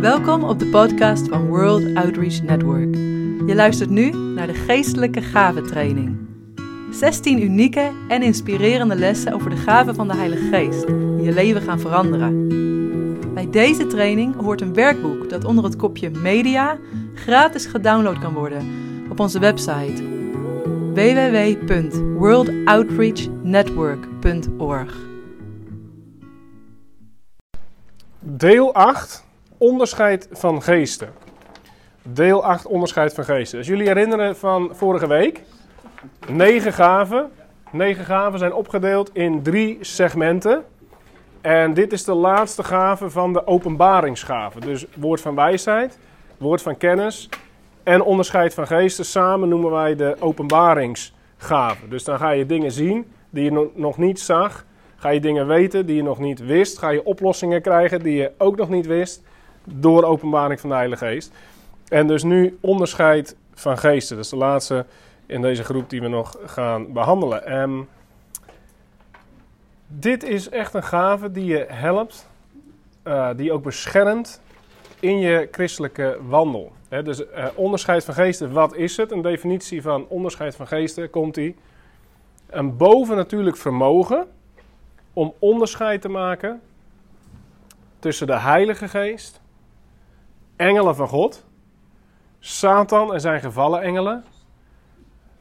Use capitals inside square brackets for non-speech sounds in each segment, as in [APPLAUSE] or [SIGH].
Welkom op de podcast van World Outreach Network. Je luistert nu naar de Geestelijke Gaventraining. 16 unieke en inspirerende lessen over de gaven van de Heilige Geest die je leven gaan veranderen. Bij deze training hoort een werkboek dat onder het kopje Media gratis gedownload kan worden op onze website www.worldoutreachnetwork.org. Deel 8, onderscheid van geesten. Deel 8, onderscheid van geesten. Als jullie herinneren van vorige week, negen gaven. Negen gaven zijn opgedeeld in drie segmenten. En dit is de laatste gave van de openbaringsgave. Dus woord van wijsheid, woord van kennis en onderscheid van geesten. Samen noemen wij de openbaringsgave. Dus dan ga je dingen zien die je nog niet zag. Ga je dingen weten die je nog niet wist. Ga je oplossingen krijgen die je ook nog niet wist. Door openbaring van de Heilige Geest. En dus nu onderscheid van geesten. Dat is de laatste in deze groep die we nog gaan behandelen. En dit is echt een gave die je helpt, uh, die ook beschermt in je christelijke wandel. Dus uh, onderscheid van geesten, wat is het? Een definitie van onderscheid van geesten komt die. Een bovennatuurlijk vermogen om onderscheid te maken tussen de Heilige Geest, engelen van God, Satan en zijn gevallen engelen,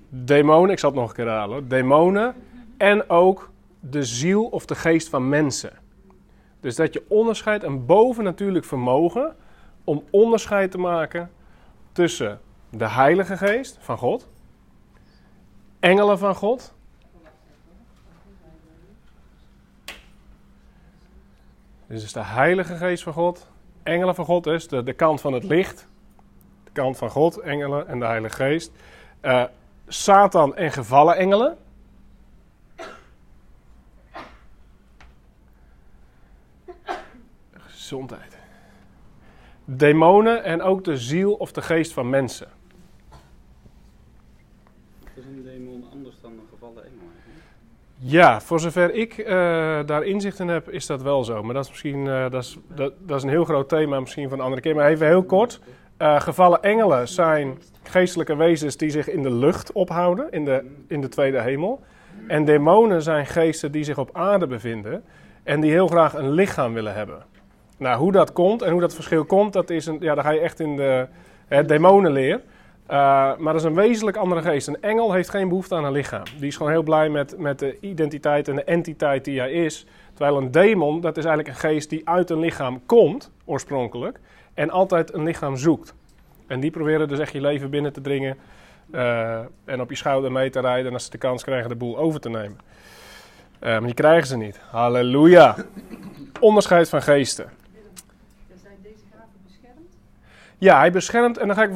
demonen, ik zal het nog een keer halen, demonen en ook de ziel of de geest van mensen. Dus dat je onderscheidt, een bovennatuurlijk vermogen om onderscheid te maken tussen de Heilige Geest van God, engelen van God. Is de Heilige Geest van God, engelen van God, dus de, de kant van het licht, de kant van God, engelen en de Heilige Geest. Uh, Satan en gevallen engelen. Gezondheid. Demonen en ook de ziel of de geest van mensen. Is een demon anders dan een gevallen engel? Ja, voor zover ik uh, daar inzicht in heb, is dat wel zo. Maar dat is misschien uh, dat is, dat, is een heel groot thema, misschien van een andere keer. Maar even heel kort. Uh, gevallen engelen zijn geestelijke wezens die zich in de lucht ophouden, in de, in de tweede hemel. En demonen zijn geesten die zich op aarde bevinden en die heel graag een lichaam willen hebben. Nou, hoe dat komt en hoe dat verschil komt, dat is een, ja, dan ga je echt in de hè, demonenleer. Uh, maar dat is een wezenlijk andere geest. Een engel heeft geen behoefte aan een lichaam. Die is gewoon heel blij met, met de identiteit en de entiteit die hij is. Terwijl een demon, dat is eigenlijk een geest die uit een lichaam komt, oorspronkelijk. En altijd een lichaam zoekt. En die proberen dus echt je leven binnen te dringen. Uh, en op je schouder mee te rijden. En als ze de kans krijgen de boel over te nemen. Uh, maar die krijgen ze niet. Halleluja. Onderscheid van geesten. Zijn deze gaven beschermd? Ja, hij beschermt. En dan ga ik,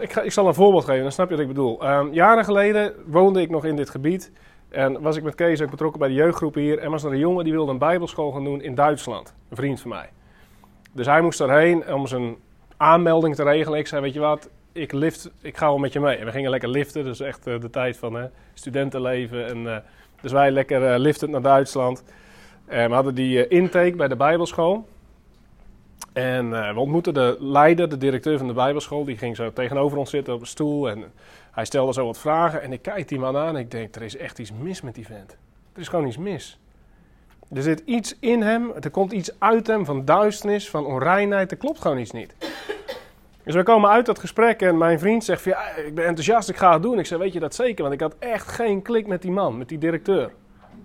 ik, ga, ik zal een voorbeeld geven, dan snap je wat ik bedoel. Um, jaren geleden woonde ik nog in dit gebied. En was ik met Kees ook betrokken bij de jeugdgroep hier. En was er een jongen die wilde een bijbelschool gaan doen in Duitsland. Een vriend van mij. Dus hij moest daarheen om zijn aanmelding te regelen. Ik zei, weet je wat, ik, lift, ik ga wel met je mee. En we gingen lekker liften, dus echt uh, de tijd van uh, studentenleven. En, uh, dus wij lekker liftend naar Duitsland. En we hadden die intake bij de bijbelschool. En we ontmoetten de leider, de directeur van de bijbelschool. Die ging zo tegenover ons zitten op een stoel. En hij stelde zo wat vragen. En ik kijk die man aan en ik denk, er is echt iets mis met die vent. Er is gewoon iets mis. Er zit iets in hem, er komt iets uit hem van duisternis, van onreinheid. Er klopt gewoon iets niet. Dus we komen uit dat gesprek en mijn vriend zegt: ja, Ik ben enthousiast, ik ga het doen. Ik zeg: Weet je dat zeker? Want ik had echt geen klik met die man, met die directeur.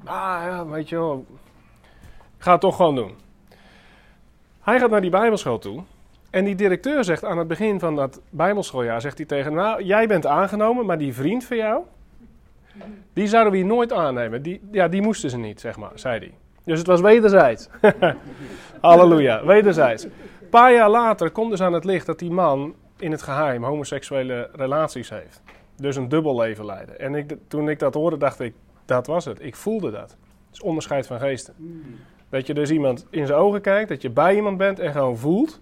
Ah ja, weet je wel. Ga het toch gewoon doen. Hij gaat naar die Bijbelschool toe. En die directeur zegt aan het begin van dat Bijbelschooljaar: zegt hij tegen Nou, jij bent aangenomen, maar die vriend van jou. Die zouden we hier nooit aannemen. Die, ja, die moesten ze niet, zeg maar, zei hij. Dus het was wederzijds. [LAUGHS] Halleluja, wederzijds. Een paar jaar later komt dus aan het licht dat die man in het geheim homoseksuele relaties heeft. Dus een dubbel leven leiden. En ik, toen ik dat hoorde, dacht ik, dat was het. Ik voelde dat. Het is onderscheid van geesten. Dat je dus iemand in zijn ogen kijkt, dat je bij iemand bent en gewoon voelt.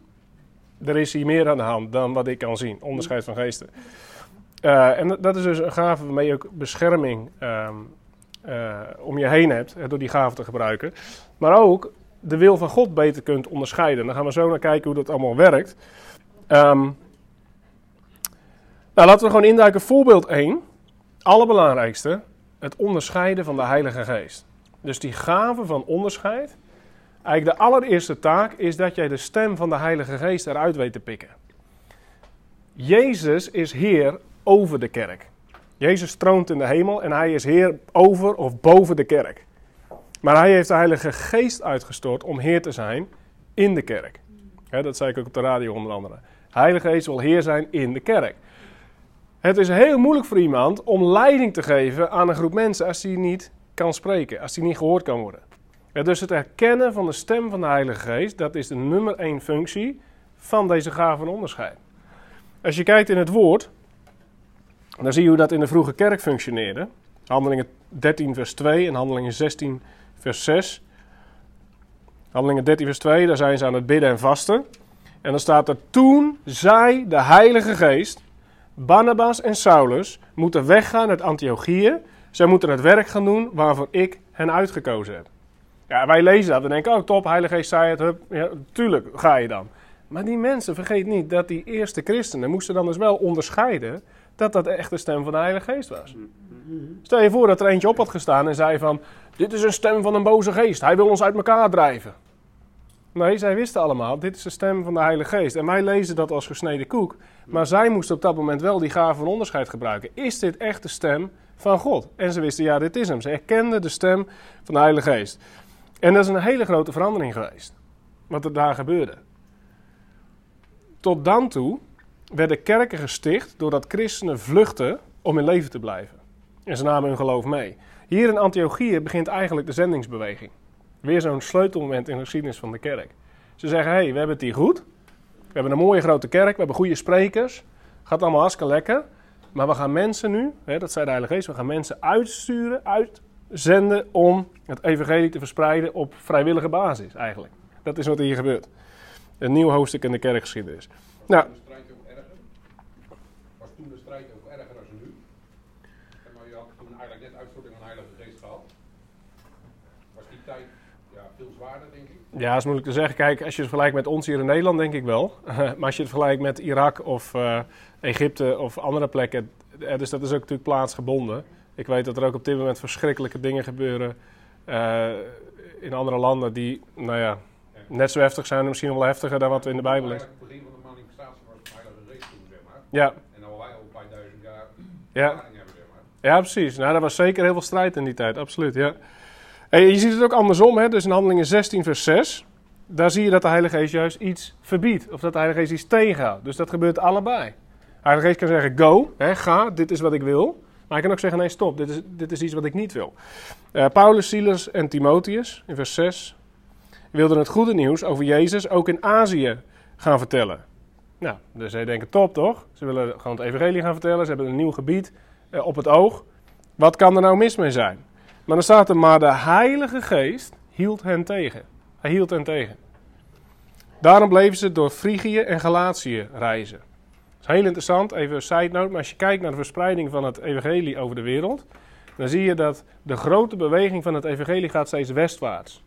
Er is hier meer aan de hand dan wat ik kan zien. Onderscheid van geesten. Uh, en dat is dus een gave waarmee je ook bescherming um, uh, om je heen hebt, door die gave te gebruiken. Maar ook de wil van God beter kunt onderscheiden. Dan gaan we zo naar kijken hoe dat allemaal werkt. Ehm, nou, laten we gewoon induiken. Voorbeeld 1. Allerbelangrijkste. Het onderscheiden van de Heilige Geest. Dus die gave van onderscheid. Eigenlijk de allereerste taak is dat jij de stem van de Heilige Geest eruit weet te pikken. Jezus is Heer over de kerk. Jezus troont in de hemel en hij is Heer over of boven de kerk. Maar hij heeft de Heilige Geest uitgestort om Heer te zijn in de kerk. dat zei ik ook op de radio onder andere. Heilige Geest wil Heer zijn in de kerk. Het is heel moeilijk voor iemand om leiding te geven aan een groep mensen als hij niet kan spreken, als hij niet gehoord kan worden. dus het herkennen van de stem van de Heilige Geest, dat is de nummer één functie van deze gave van onderscheid. Als je kijkt in het woord, dan zie je hoe dat in de vroege kerk functioneerde. Handelingen 13 vers 2 en Handelingen 16 vers 6. Handelingen 13 vers 2, daar zijn ze aan het bidden en vasten. En dan staat er, toen zei de Heilige Geest, Barnabas en Saulus moeten weggaan uit Antiochië. Zij moeten het werk gaan doen waarvoor ik hen uitgekozen heb. Ja, wij lezen dat en denken, oh top, Heilige Geest zei het, hup, ja, tuurlijk ga je dan. Maar die mensen, vergeet niet dat die eerste christenen moesten dan dus wel onderscheiden dat dat echt de stem van de Heilige Geest was. Stel je voor dat er eentje op had gestaan en zei van, dit is een stem van een boze geest, hij wil ons uit elkaar drijven. Nee, zij wisten allemaal, dit is de stem van de Heilige Geest. En wij lezen dat als gesneden koek. Maar zij moesten op dat moment wel die gave van onderscheid gebruiken. Is dit echt de stem van God? En ze wisten, ja, dit is hem. Ze erkenden de stem van de Heilige Geest. En dat is een hele grote verandering geweest. Wat er daar gebeurde. Tot dan toe werden kerken gesticht doordat christenen vluchten om in leven te blijven. En ze namen hun geloof mee. Hier in Antiochië begint eigenlijk de zendingsbeweging. Weer zo'n sleutelmoment in de geschiedenis van de kerk. Ze zeggen, hé, hey, we hebben het hier goed. We hebben een mooie grote kerk, we hebben goede sprekers. Gaat allemaal hartstikke lekker. Maar we gaan mensen nu, hè, dat zei de Heilige Geest, we gaan mensen uitsturen, uitzenden om het evangelie te verspreiden op vrijwillige basis eigenlijk. Dat is wat hier gebeurt. Een nieuw hoofdstuk in de kerkgeschiedenis. Nou, de strijd ook erger? Was toen de strijd ook erger dan nu? Zeg maar, je had toen eigenlijk net uitstorting van de Heilige Geest gehad. Was die tijd ja, veel zwaarder, denk ik? Ja, dat is moeilijk te zeggen. Kijk, als je het vergelijkt met ons hier in Nederland, denk ik wel. [LAUGHS] maar als je het vergelijkt met Irak of eh, Egypte of andere plekken, eh, dus dat is ook natuurlijk plaatsgebonden. Ik weet dat er ook op dit moment verschrikkelijke dingen gebeuren eh, in andere landen die, nou ja, net zo heftig zijn, misschien wel heftiger dan wat in de Bijbel is. Het begin van de manifestatie was de Heilige Geest toen, zeg maar. Ja, En dan wij al een paar duizend jaar ja. hebben, zeg maar. Ja, precies. Nou, er was zeker heel veel strijd in die tijd, absoluut, ja. En je ziet het ook andersom, hè? dus in Handelingen 16 vers 6. Daar zie je dat de Heilige Geest juist iets verbiedt. Of dat de Heilige Geest iets tegenhoudt. Dus dat gebeurt allebei. De Heilige Geest kan zeggen, go, hè, ga, dit is wat ik wil. Maar hij kan ook zeggen, nee, stop, dit is, dit is iets wat ik niet wil. Eh, Paulus, Silas en Timotheus, in vers 6, wilden het goede nieuws over Jezus ook in Azië gaan vertellen. Nou, dus zij denken, top toch? Ze willen gewoon het evangelie gaan vertellen. Ze hebben een nieuw gebied eh, op het oog. Wat kan er nou mis mee zijn? Maar dan staat er, maar de Heilige Geest hield hen tegen. Hij hield hen tegen. Daarom bleven ze door Frigië en Galatië reizen. Dat is heel interessant, even een side note. Maar als je kijkt naar de verspreiding van het evangelie over de wereld... dan zie je dat de grote beweging van het evangelie gaat steeds westwaarts.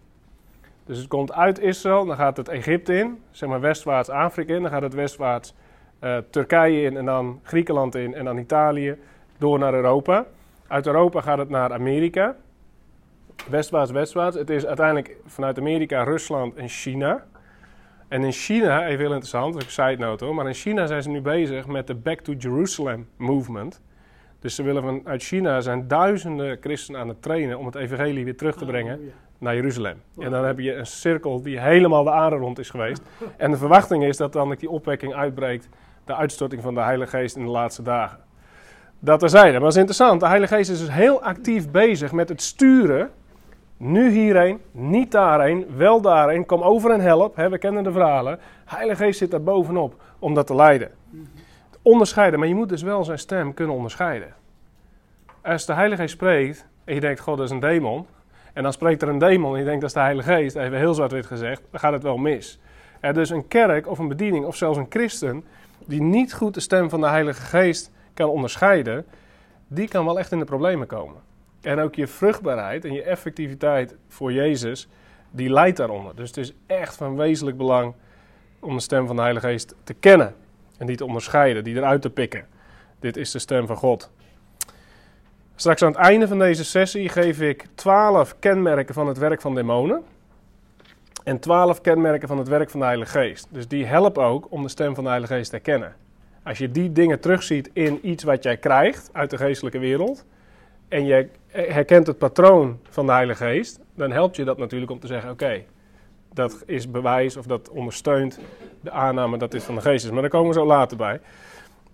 Dus het komt uit Israël, dan gaat het Egypte in, zeg maar westwaarts Afrika in, dan gaat het westwaarts eh, Turkije in en dan Griekenland in en dan Italië door naar Europa. Uit Europa gaat het naar Amerika. Westwaarts, westwaarts. Het is uiteindelijk vanuit Amerika, Rusland en China. En in China, even heel interessant, is een side note hoor, maar in China zijn ze nu bezig met de Back to Jerusalem movement. Dus ze willen vanuit China zijn duizenden christenen aan het trainen om het evangelie weer terug te brengen naar Jeruzalem. En dan heb je een cirkel die helemaal de aarde rond is geweest. [LAUGHS] En de verwachting is dat dan die opwekking uitbreekt, de uitstorting van de Heilige Geest in de laatste dagen. Dat er zijn. Maar dat is interessant. De Heilige Geest is dus heel actief bezig met het sturen. Nu hierheen, niet daarheen, wel daarheen. Kom over en help. We kennen de verhalen. Heilige Geest zit daar bovenop om dat te leiden. Onderscheiden, maar je moet dus wel zijn stem kunnen onderscheiden. Als de Heilige Geest spreekt en je denkt, god, dat is een demon. En dan spreekt er een demon en je denkt, dat is de Heilige Geest. Even heel zwart-wit gezegd, dan gaat het wel mis. Er dus een kerk of een bediening of zelfs een christen die niet goed de stem van de Heilige Geest kan onderscheiden, die kan wel echt in de problemen komen. En ook je vruchtbaarheid en je effectiviteit voor Jezus die leidt daaronder. Dus het is echt van wezenlijk belang om de stem van de Heilige Geest te kennen. En die te onderscheiden, die eruit te pikken. Dit is de stem van God. Straks aan het einde van deze sessie geef ik twaalf kenmerken van het werk van demonen. En twaalf kenmerken van het werk van de Heilige Geest. Dus die helpen ook om de stem van de Heilige Geest te herkennen. Als je die dingen terugziet in iets wat jij krijgt uit de geestelijke wereld. En je herkent het patroon van de Heilige Geest. Dan helpt je dat natuurlijk om te zeggen: oké, dat is bewijs of dat ondersteunt de aanname dat dit van de Geest is. Maar daar komen we zo later bij.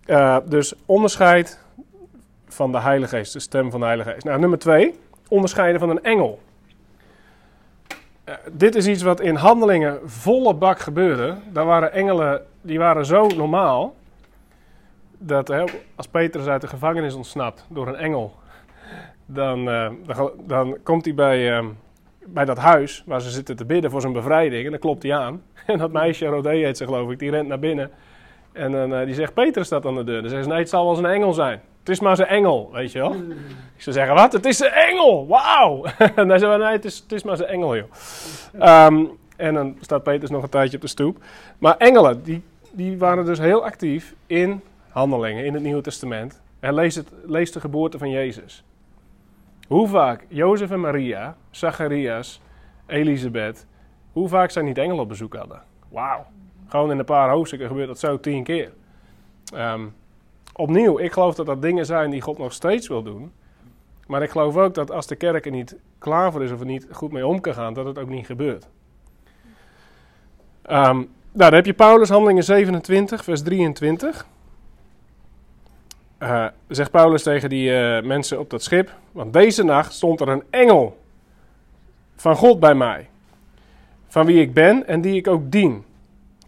Uh, dus onderscheid van de Heilige Geest, de stem van de Heilige Geest. Nou, nummer twee, onderscheiden van een engel. Uh, dit is iets wat in handelingen volle bak gebeurde. Daar waren engelen, die waren zo normaal. Dat hè, als Petrus uit de gevangenis ontsnapt door een engel, dan, uh, dan, dan, komt hij bij, bij dat huis waar ze zitten te bidden voor zijn bevrijding. En dan klopt hij aan. [LAUGHS] En dat meisje, Rodé heet ze geloof ik, die rent naar binnen. En uh, die zegt, Peter staat aan de deur. Dan zegt ze, nee, het zal wel eens een engel zijn. Het is maar zijn engel, weet je wel. Ik zou zeggen, wat? Het is een engel! Wauw! [LAUGHS] en hij zei, nee, het is, het is maar zijn engel, joh. Um, en dan staat Petrus nog een tijdje op de stoep. Maar engelen, die, die waren dus heel actief in handelingen, in het Nieuwe Testament. En lees, het, lees de geboorte van Jezus. Hoe vaak Jozef en Maria, Zacharias, Elisabeth, hoe vaak zij niet engelen op bezoek hadden. Wauw. Gewoon in een paar hoofdstukken gebeurt dat zo tien keer. Um, opnieuw, ik geloof dat dat dingen zijn die God nog steeds wil doen. Maar ik geloof ook dat als de kerk er niet klaar voor is of er niet goed mee om kan gaan, dat het ook niet gebeurt. Um, nou, dan heb je Paulus, handelingen 27, vers 23. Uh, zegt Paulus tegen die uh, mensen op dat schip: Want deze nacht stond er een engel van God bij mij, van wie ik ben en die ik ook dien.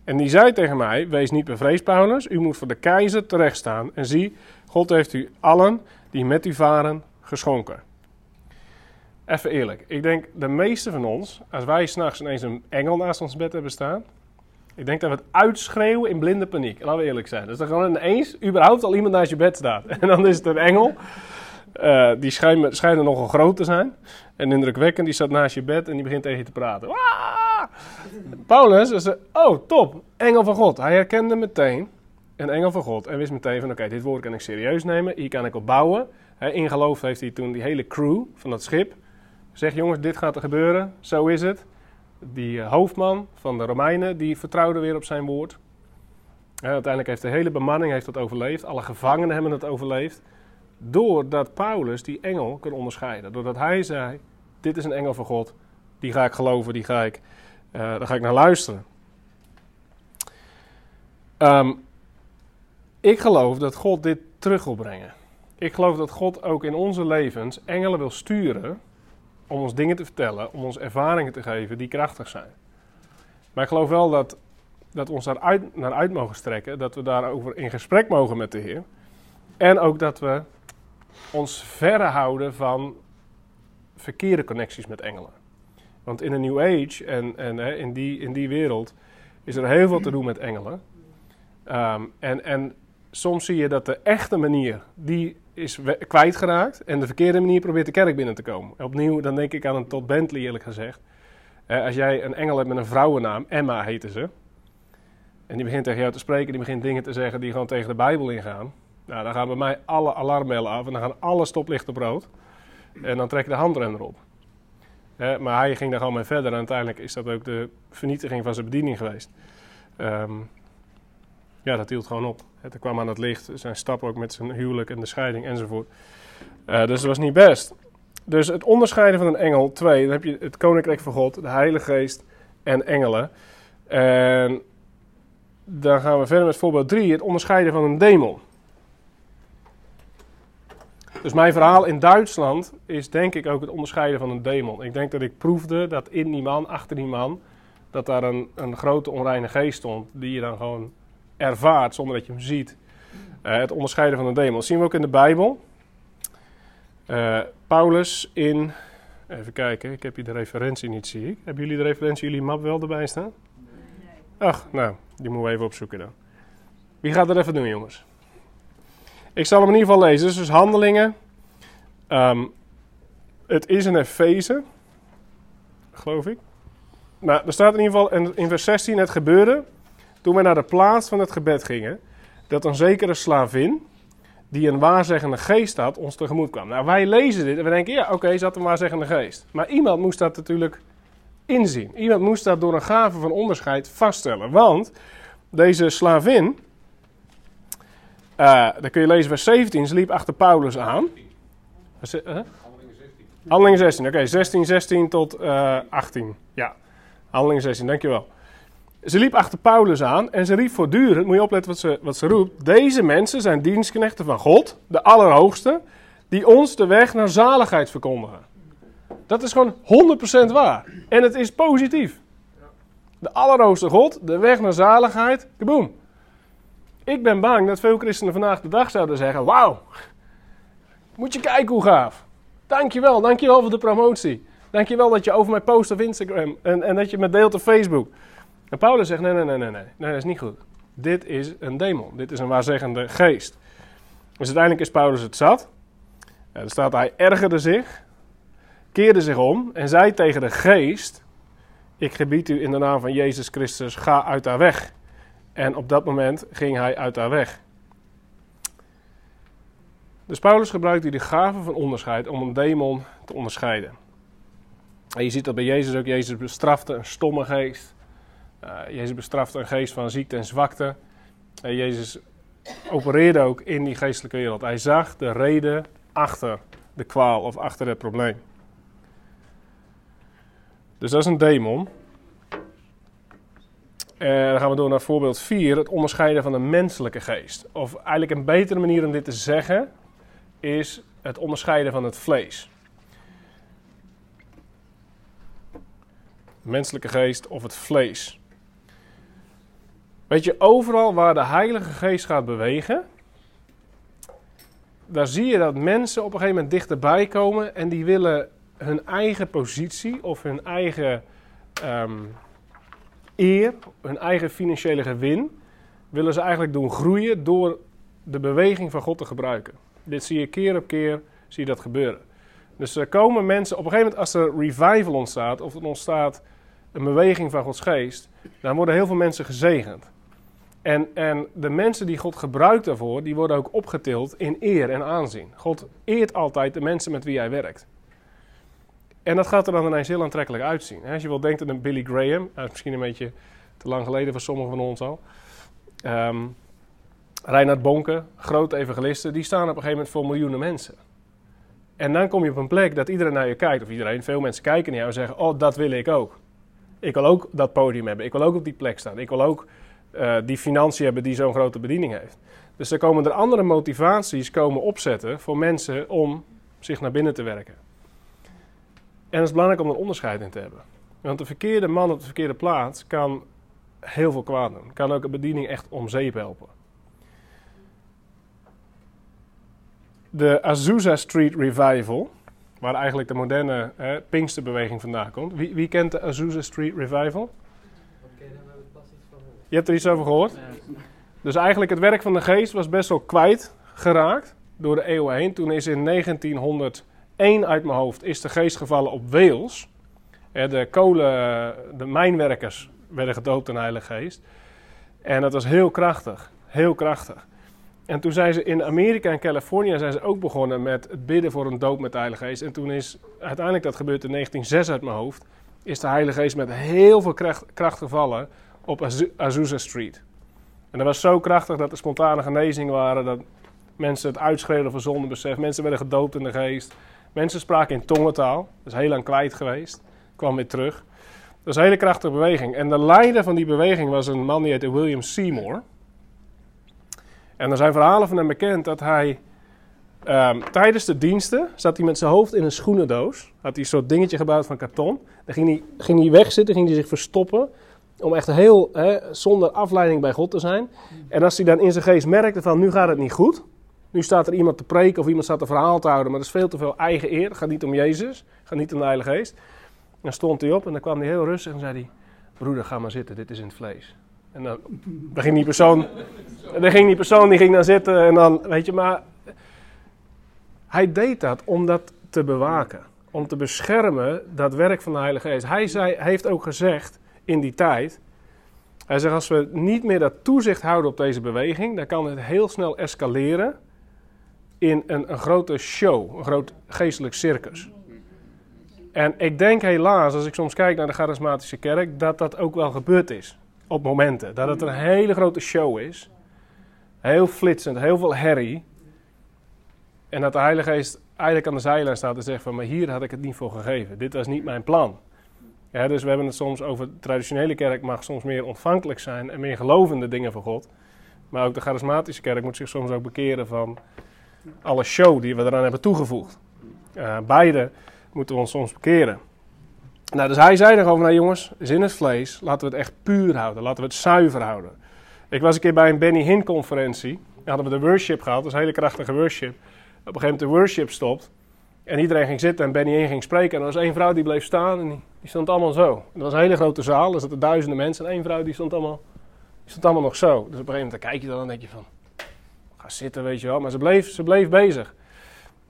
En die zei tegen mij: Wees niet bevreesd, Paulus, u moet voor de keizer terechtstaan. En zie, God heeft u allen die met u varen geschonken. Even eerlijk, ik denk de meeste van ons, als wij s'nachts ineens een engel naast ons bed hebben staan, ik denk dat we het uitschreeuwen in blinde paniek. Laten we eerlijk zijn. Dus er gewoon ineens überhaupt al iemand naast je bed staat. [LAUGHS] En dan is het een engel. Uh, die schijnen nogal groot te zijn. En indrukwekkend. Die staat naast je bed en die begint tegen je te praten. Paulus zei, oh top, engel van God. Hij herkende meteen een engel van God. En wist meteen van, oké, dit woord kan ik serieus nemen. Hier kan ik op bouwen. He, in geloof heeft hij toen die hele crew van dat schip. Zegt, jongens, dit gaat er gebeuren. Zo is het die eh, hoofdman van de Romeinen, die vertrouwde weer op zijn woord. Uiteindelijk heeft de hele bemanning heeft dat overleefd. Alle gevangenen hebben het overleefd. Doordat Paulus die engel kon onderscheiden. Doordat hij zei, dit is een engel van God. Die ga ik geloven, die ga ik, uh, daar ga ik naar luisteren. Um, ik geloof dat God dit terug wil brengen. Ik geloof dat God ook in onze levens engelen wil sturen om ons dingen te vertellen, om ons ervaringen te geven die krachtig zijn. Maar ik geloof wel dat, dat we ons daar naar uit mogen strekken, dat we daarover in gesprek mogen met de Heer. En ook dat we ons verre houden van verkeerde connecties met engelen. Want in een New Age en, en hè, in, die, in die wereld is er heel veel te doen met engelen. Um, en, en soms zie je dat de echte manier, die is kwijtgeraakt. En de verkeerde manier probeert de kerk binnen te komen. Opnieuw, dan denk ik aan een Todd Bentley eerlijk gezegd. Eh, als jij een engel hebt met een vrouwennaam, Emma heette ze. En die begint tegen jou te spreken, die begint dingen te zeggen die gewoon tegen de Bijbel ingaan. Nou, dan gaan bij mij alle alarmbellen af en dan gaan alle stoplichten op rood. En dan trek je de handrem erop. Eh, maar hij ging daar gewoon mee verder en uiteindelijk is dat ook de vernietiging van zijn bediening geweest. Um, ja, dat hield gewoon op. Het kwam aan het licht, zijn stap ook met zijn huwelijk en de scheiding enzovoort. Uh, dus dat was niet best. Dus het onderscheiden van een engel, twee, dan heb je het koninkrijk van God, de Heilige Geest en engelen. En dan gaan we verder met voorbeeld drie, het onderscheiden van een demon. Dus mijn verhaal in Duitsland is denk ik ook het onderscheiden van een demon. Ik denk dat ik proefde dat in die man, achter die man, dat daar een, een grote onreine geest stond, die je dan gewoon ervaart zonder dat je hem ziet. Uh, het onderscheiden van een demon. Dat zien we ook in de Bijbel. Uh, Paulus in. Even kijken, ik heb hier de referentie niet, zie ik. Hebben jullie de referentie, jullie map wel erbij staan? Nee. Ach, nou, die moeten we even opzoeken dan. Wie gaat dat even doen, jongens? Ik zal hem in ieder geval lezen. Dus handelingen. Um, het is een Efeze, geloof ik. Maar er staat in ieder geval in, in vers 16: Het gebeurde toen wij naar de plaats van het gebed gingen, dat een zekere slavin, die een waarzeggende geest had, ons tegemoet kwam. Nou, wij lezen dit en we denken: ja, oké, ze had een waarzeggende geest. Maar iemand moest dat natuurlijk inzien. Iemand moest dat door een gave van onderscheid vaststellen. Want deze slavin, eh dan kun je lezen vers 17, ze liep achter Paulus aan. Eh? Handelingen 16. Handelingen 16, oké, 16, 16 tot eh 18. Ja, Handelingen 16, dankjewel. Ze liep achter Paulus aan en ze riep voortdurend, moet je opletten wat ze, wat ze roept. Deze mensen zijn dienstknechten van God, de Allerhoogste, die ons de weg naar zaligheid verkondigen. Dat is gewoon 100% waar. En het is positief. De Allerhoogste God, de weg naar zaligheid, kaboom. Ik ben bang dat veel christenen vandaag de dag zouden zeggen: Wauw, moet je kijken hoe gaaf. Dankjewel, dankjewel voor de promotie. Dankjewel dat je over mij post op Instagram en, en dat je me deelt op Facebook. En Paulus zegt: nee, nee, nee, nee, nee, nee, dat is niet goed. Dit is een demon, dit is een waarzeggende geest. Dus uiteindelijk is Paulus het zat. Ja, er staat: hij ergerde zich, keerde zich om en zei tegen de geest: Ik gebied u in de naam van Jezus Christus, ga uit haar weg. En op dat moment ging hij uit haar weg. Dus Paulus gebruikt hier de gave van onderscheid om een demon te onderscheiden. En je ziet dat bij Jezus ook. Jezus bestrafte een stomme geest. Eh, Jezus bestrafte een geest van ziekte en zwakte. En Jezus opereerde ook in die geestelijke wereld. Hij zag de reden achter de kwaal of achter het probleem. Dus dat is een demon. En dan gaan we door naar voorbeeld 4, het onderscheiden van de menselijke geest. Of eigenlijk een betere manier om dit te zeggen is het onderscheiden van het vlees. Menselijke geest of het vlees. Weet je, overal waar de Heilige Geest gaat bewegen, daar zie je dat mensen op een gegeven moment dichterbij komen en die willen hun eigen positie of hun eigen ehm, eer, hun eigen financiële gewin, willen ze eigenlijk doen groeien door de beweging van God te gebruiken. Dit zie je keer op keer, zie je dat gebeuren. Dus er komen mensen, op een gegeven moment als er revival ontstaat, of er ontstaat een beweging van Gods geest, dan worden heel veel mensen gezegend. En, en de mensen die God gebruikt daarvoor, die worden ook opgetild in eer en aanzien. God eert altijd de mensen met wie hij werkt. En dat gaat er dan ineens heel aantrekkelijk uitzien. Als je wel denkt aan Billy Graham, misschien een beetje te lang geleden voor sommigen van ons al. Ehm Reinhard Bonke, grote evangelisten, die staan op een gegeven moment voor miljoenen mensen. En dan kom je op een plek dat iedereen naar je kijkt, of iedereen, veel mensen kijken naar jou en zeggen: Oh, dat wil ik ook. Ik wil ook dat podium hebben, ik wil ook op die plek staan, ik wil ook uh, die financiën hebben die zo'n grote bediening heeft. Dus er komen er andere motivaties komen opzetten voor mensen om zich naar binnen te werken. En het is belangrijk om er onderscheid in te hebben. Want de verkeerde man op de verkeerde plaats kan heel veel kwaad doen. Kan ook een bediening echt om zeep helpen. De Azusa Street Revival, waar eigenlijk de moderne eh, Pinksterbeweging vandaan komt. Wie, wie, kent de Azusa Street Revival? Je hebt er iets over gehoord? Dus eigenlijk het werk van de geest was best wel kwijt geraakt door de eeuwen heen. Toen is in 1901 uit mijn hoofd is de geest gevallen op Wales. De kolen, de mijnwerkers werden gedoopt in de Heilige Geest. En dat was heel krachtig, heel krachtig. En toen zijn ze in Amerika en Californië zijn ze ook begonnen met het bidden voor een doop met de Heilige Geest. En toen is uiteindelijk dat gebeurd in 1906 uit mijn hoofd. Is de Heilige Geest met heel veel kracht, kracht gevallen op Azusa Street. En dat was zo krachtig dat er spontane genezingen waren. Dat mensen het uitschreeuwden van zondebesef. Mensen werden gedoopt in de geest. Mensen spraken in tongentaal. Dat is heel lang kwijt geweest. Kwam weer terug. Dat is een hele krachtige beweging. En de leider van die beweging was een man die heette William Seymour. En er zijn verhalen van hem bekend dat hij um, tijdens de diensten zat hij met zijn hoofd in een schoenendoos. Had hij een soort dingetje gebouwd van karton. Dan ging hij, ging hij wegzitten, ging hij zich verstoppen. Om echt heel hè, zonder afleiding bij God te zijn. En als hij dan in zijn geest merkte van nu gaat het niet goed. Nu staat er iemand te preken of iemand staat een verhaal te houden. Maar dat is veel te veel eigen eer. Het gaat niet om Jezus. Het gaat niet om de Heilige Geest. Dan stond hij op en dan kwam hij heel rustig en zei hij... Broeder, ga maar zitten, dit is in het vlees. En dan, ging die persoon... Dan ging die persoon die ging dan zitten en dan, weet je, maar... Hij deed dat om dat te bewaken. om te beschermen dat werk van de Heilige Geest. Hij zei, heeft ook gezegd in die tijd. Hij zegt: Als we niet meer dat toezicht houden op deze beweging, dan kan het heel snel escaleren in een, grote show, een groot geestelijk circus. En ik denk helaas, als ik soms kijk naar de charismatische kerk, dat dat ook wel gebeurd is. Op momenten. Dat het een hele grote show is. Heel flitsend, heel veel herrie. En dat de Heilige Geest eigenlijk aan de zijlijn staat en zegt van, maar hier had ik het niet voor gegeven. Dit was niet mijn plan. Ja, dus we hebben het soms over de traditionele kerk mag soms meer ontvankelijk zijn en meer gelovende dingen van God. Maar ook de charismatische kerk moet zich soms ook bekeren van alle show die we eraan hebben toegevoegd. Uh, beide moeten we ons soms bekeren. Nou, dus hij zei erover, nou jongens, is in het vlees, laten we het echt puur houden, laten we het zuiver houden. Ik was een keer bij een Benny Hinn conferentie, daar hadden we de worship gehad, dat is een hele krachtige worship. Op een gegeven moment de worship stopt en iedereen ging zitten en Benny Hinn ging spreken. En er was één vrouw die bleef staan en die, stond allemaal zo. Het was een hele grote zaal, er zaten duizenden mensen en één vrouw die stond allemaal, die stond allemaal nog zo. Dus op een gegeven moment kijk je dan en denk je van, ga zitten weet je wel. Maar ze bleef, ze bleef bezig.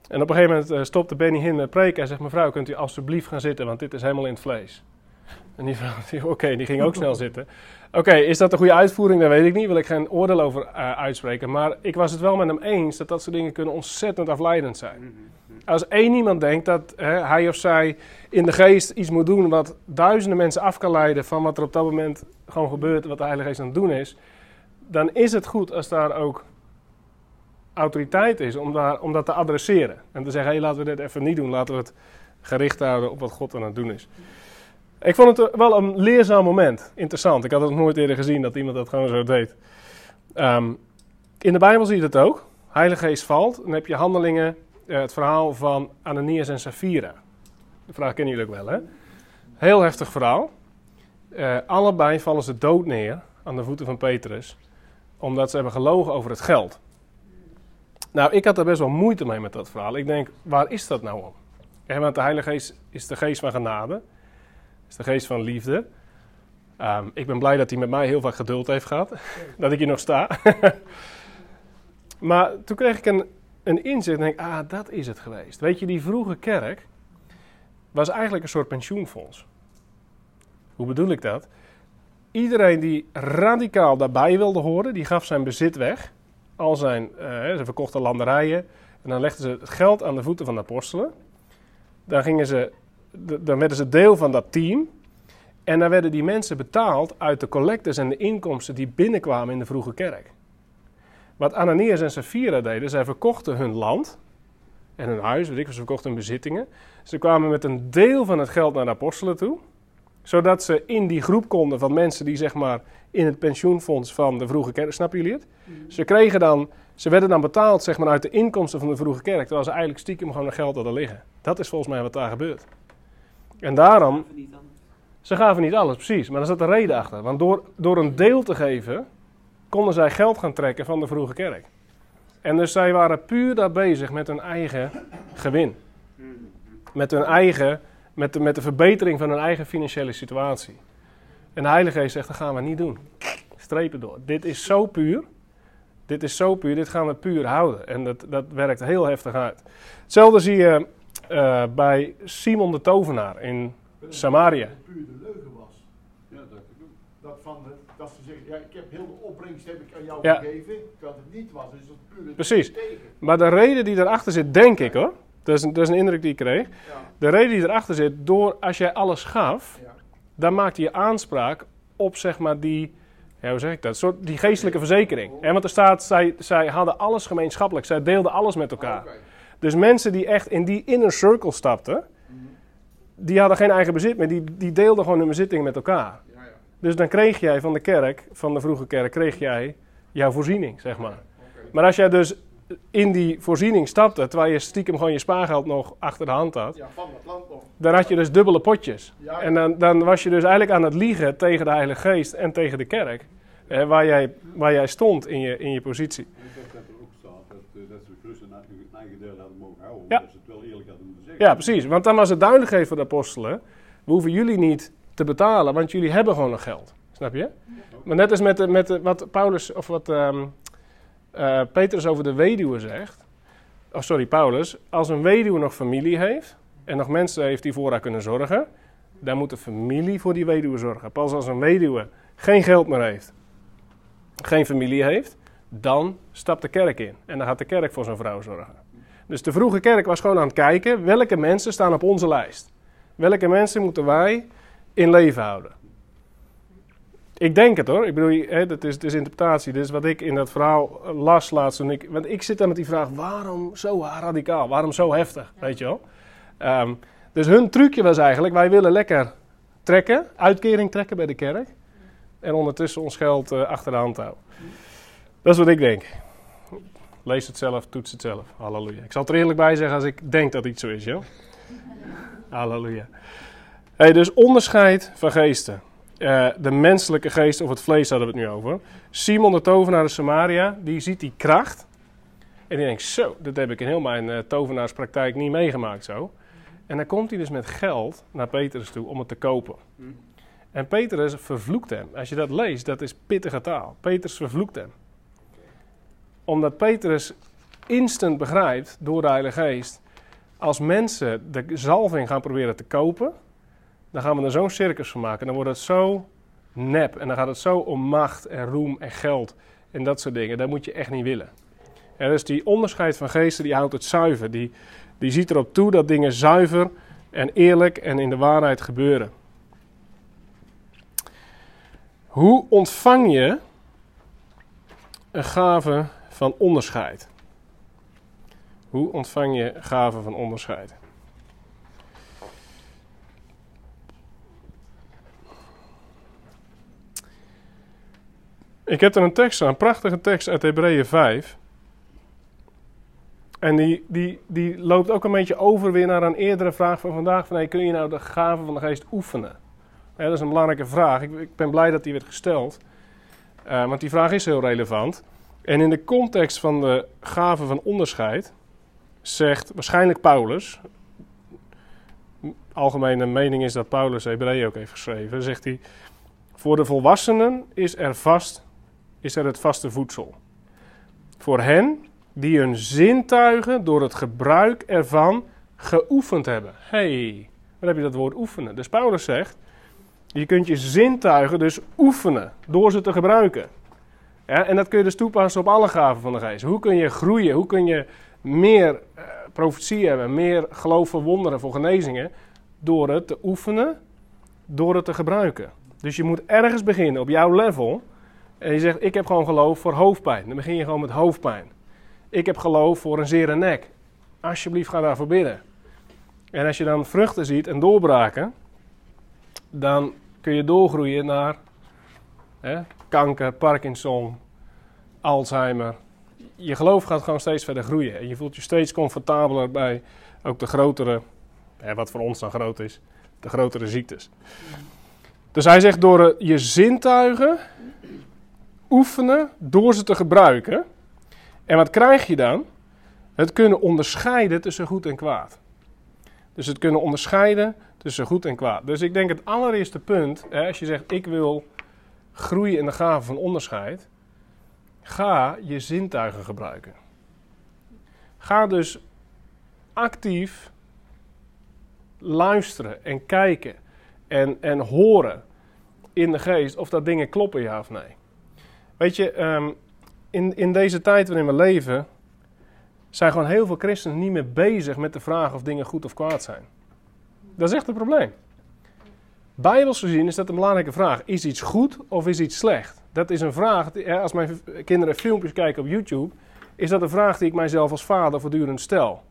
En op een gegeven moment uh, stopte Benny Hinn met preken en zegt: Mevrouw, kunt u alstublieft gaan zitten, want dit is helemaal in het vlees. En die vrouw, [LAUGHS] oké, die ging ook snel zitten. Oké, is dat een goede uitvoering? Dat weet ik niet, wil ik geen oordeel over uh, uitspreken. Maar ik was het wel met hem eens dat dat soort dingen kunnen ontzettend afleidend zijn. Als één iemand denkt dat hè, hij of zij in de geest iets moet doen wat duizenden mensen af kan leiden van wat er op dat moment gewoon gebeurt, wat de Heilige Geest aan het doen is, dan is het goed als daar ook autoriteit is om, daar, om dat te adresseren. En te zeggen, hé, laten we dit even niet doen. Laten we het gericht houden op wat God aan het doen is. Ik vond het wel een leerzaam moment. Interessant. Ik had het nooit eerder gezien dat iemand dat gewoon zo deed. Um, in de Bijbel zie je het ook. Heilige Geest valt. Dan heb je handelingen, uh, het verhaal van Ananias en Sapphira. De vraag kennen jullie ook wel, hè? Heel heftig verhaal. Uh, allebei vallen ze dood neer aan de voeten van Petrus. Omdat ze hebben gelogen over het geld. Nou, ik had er best wel moeite mee met dat verhaal. Ik denk, waar is dat nou om? Ja, want de Heilige Geest is de geest van genade. Is de geest van liefde. Um, ik ben blij dat hij met mij heel vaak geduld heeft gehad. [LAUGHS] dat ik hier nog sta. [LAUGHS] maar toen kreeg ik een, een inzicht en denk ah, dat is het geweest. Weet je, die vroege kerk was eigenlijk een soort pensioenfonds. Hoe bedoel ik dat? Iedereen die radicaal daarbij wilde horen, die gaf zijn bezit weg al zijn, uh, ze verkochten landerijen. En dan legden ze het geld aan de voeten van de apostelen. Dan, gingen ze, dan werden ze deel van dat team. En dan werden die mensen betaald uit de collectes en de inkomsten die binnenkwamen in de vroege kerk. Wat Ananias en Sapphira deden, zij verkochten hun land en hun huis, weet ik, ze verkochten hun bezittingen. Ze kwamen met een deel van het geld naar de apostelen toe, zodat ze in die groep konden van mensen die zeg maar in het pensioenfonds van de vroege kerk. Snappen jullie het? Mm. Ze, kregen dan, ze werden dan betaald zeg maar, uit de inkomsten van de vroege kerk, terwijl ze eigenlijk stiekem gewoon een geld hadden liggen. Dat is volgens mij wat daar gebeurt. En daarom. Ze gaven niet alles, precies. Maar er zat een reden achter. Want door, door een deel te geven, konden zij geld gaan trekken van de vroege kerk. En dus zij waren puur daar bezig met hun eigen gewin. Met hun eigen, met de, met de verbetering van hun eigen financiële situatie. En de Heilige Geest zegt, dat gaan we niet doen. Strepen door. Dit is zo puur. Dit is zo puur, dit gaan we puur houden. En dat, dat werkt heel heftig uit. Hetzelfde zie je uh, bij Simon de Tovenaar in Samaria. Dat puur de leugen was. Ja, dat. Dat, van de, dat ze zeggen, ja, ik heb heel de opbrengst heb ik aan jou Ja. gegeven. Dat het niet was, dus dat puur Precies. tegen. Maar de reden die erachter zit, denk ik hoor. Dat is, een- dat is een indruk die ik kreeg. Ja, De reden die erachter zit, door als jij alles gaf, ja. dan maakte je aanspraak op zeg maar die, ja, hoe zeg ik dat, soort, die geestelijke verzekering. En want er staat, zij, zij hadden alles gemeenschappelijk, zij deelden alles met elkaar. Dus mensen die echt in die inner circle stapten, die hadden geen eigen bezit meer, die, die deelden gewoon hun bezittingen met elkaar. Dus dan kreeg jij van de kerk, van de vroege kerk, kreeg jij jouw voorziening, zeg maar. Maar als jij dus in die voorziening stapte, terwijl je stiekem gewoon je spaargeld nog achter de hand had, Ja, van land nog. dan had je dus dubbele potjes. Ja, En dan, dan was je dus eigenlijk aan het liegen tegen de Heilige Geest en tegen de kerk. eh, waar, jij, waar jij stond in je, in je positie. Ik denk dat er ook staat dat, eh, dat ze gerust hun eigen- deel hadden mogen houden. Ja. Omdat ze het wel eerlijk hadden moeten zeggen. Ja, precies. Want dan was het duidelijk voor de apostelen. We hoeven jullie niet te betalen, want jullie hebben gewoon nog geld. Snap je? Maar net als met, met wat Paulus, of wat eh, Petrus over de weduwe zegt. Oh, sorry, Paulus. Als een weduwe nog familie heeft en nog mensen heeft die voor haar kunnen zorgen, dan moet de familie voor die weduwe zorgen. Pas als een weduwe geen geld meer heeft, geen familie heeft, dan stapt de kerk in. En dan gaat de kerk voor zijn vrouw zorgen. Dus de vroege kerk was gewoon aan het kijken welke mensen staan op onze lijst. Welke mensen moeten wij in leven houden. Ik denk het hoor. Ik bedoel, hè, dat is, het is interpretatie. Dit is wat ik in dat verhaal las laatst. Toen ik, want ik zit daar met die vraag: waarom zo radicaal? Waarom zo heftig? Weet je wel? Ehm, dus hun trucje was eigenlijk: wij willen lekker trekken, uitkering trekken bij de kerk. En ondertussen ons geld eh, achter de hand houden. Dat is wat ik denk. Lees het zelf, toets het zelf. Halleluja. Ik zal het er eerlijk bij zeggen als ik denk dat iets zo is, joh. [LAUGHS] Halleluja. Dus onderscheid van geesten. Eh, de menselijke geest of het vlees hadden we het nu over. Simon de tovenaar de Samaria, die ziet die kracht. En die denkt, zo, dat heb ik in heel mijn uh, tovenaarspraktijk niet meegemaakt zo. En dan komt hij dus met geld naar Petrus toe om het te kopen. En Petrus vervloekt hem. Als je dat leest, dat is pittige taal. Petrus vervloekt hem. Omdat Petrus instant begrijpt, door de Heilige Geest... als mensen de zalving gaan proberen te kopen dan gaan we er zo'n circus van maken. Dan wordt het zo nep. En dan gaat het zo om macht en roem en geld en dat soort dingen. Dat moet je echt niet willen. En dus die onderscheid van geesten, die houdt het zuiver. Die, die ziet erop toe dat dingen zuiver en eerlijk en in de waarheid gebeuren. Hoe ontvang je een gave van onderscheid? Hoe ontvang je gave van onderscheid? Ik heb er een tekst staan, een prachtige tekst uit Hebreeën 5. En die, die, die loopt ook een beetje over weer naar een eerdere vraag van vandaag. Van, hey, kun je nou de gave van de geest oefenen? Dat is een belangrijke vraag. Ik, ik ben blij dat die werd gesteld. Uh, want die vraag is heel relevant. En in de context van de gave van onderscheid zegt waarschijnlijk Paulus... Algemene mening is dat Paulus Hebreeën ook heeft geschreven. Zegt hij, voor de volwassenen is er vast is er het vaste voedsel. Voor hen die hun zintuigen door het gebruik ervan geoefend hebben. hey, waar heb je dat woord oefenen? Dus Paulus zegt, je kunt je zintuigen dus oefenen door ze te gebruiken. En dat kun je dus toepassen op alle gaven van de geest. Hoe kun je groeien? Hoe kun je meer uh, profetie hebben, meer geloof voor wonderen, voor genezingen? Door het te oefenen, door het te gebruiken. Dus je moet ergens beginnen op jouw level en je zegt, ik heb gewoon geloof voor hoofdpijn. Dan begin je gewoon met hoofdpijn. Ik heb geloof voor een zere nek. Alsjeblieft, ga daarvoor bidden. En als je dan vruchten ziet en doorbraken, dan kun je doorgroeien naar hè, kanker, Parkinson, Alzheimer. Je geloof gaat gewoon steeds verder groeien. En je voelt je steeds comfortabeler bij ook de grotere, hè, wat voor ons dan groot is, de grotere ziektes. Dus hij zegt door je zintuigen oefenen door ze te gebruiken. En wat krijg je dan? Het kunnen onderscheiden tussen goed en kwaad. Dus het kunnen onderscheiden tussen goed en kwaad. Dus ik denk het allereerste punt, hè, als je zegt ik wil groeien in de gave van onderscheid, ga je zintuigen gebruiken. Ga dus actief luisteren en kijken en, en horen in de geest of dat dingen kloppen, ja of nee. Weet je, um, in, in deze tijd waarin we leven, zijn gewoon heel veel christenen niet meer bezig met de vraag of dingen goed of kwaad zijn. Dat is echt een probleem. Bijbels gezien is dat een belangrijke vraag. Is iets goed of is iets slecht? Dat is een vraag, als mijn kinderen filmpjes kijken op YouTube, is dat een vraag die ik mijzelf als vader voortdurend stel.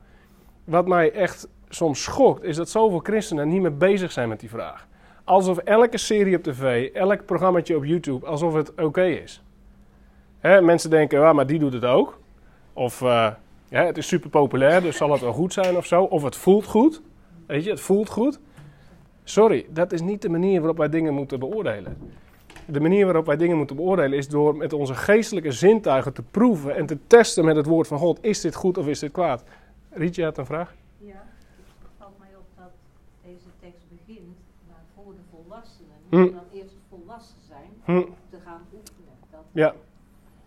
Wat mij echt soms schokt, is dat zoveel christenen niet meer bezig zijn met die vraag. Alsof elke serie op tv, elk programmaatje op YouTube, alsof het oké is. Hè, mensen denken, ja, maar die doet het ook. Of uh, ja, het is super populair, dus zal het wel goed zijn of zo. Of het voelt goed. Weet je, het voelt goed. Sorry, dat is niet de manier waarop wij dingen moeten beoordelen. De manier waarop wij dingen moeten beoordelen is door met onze geestelijke zintuigen te proeven en te testen met het woord van God. Is dit goed of is dit kwaad? Rietje had een vraag? Ja, het valt mij op dat deze tekst begint, maar voor de volwassenen. Hm. Dan eerst volwassen zijn Hm. om te gaan oefenen. Dat, Ja.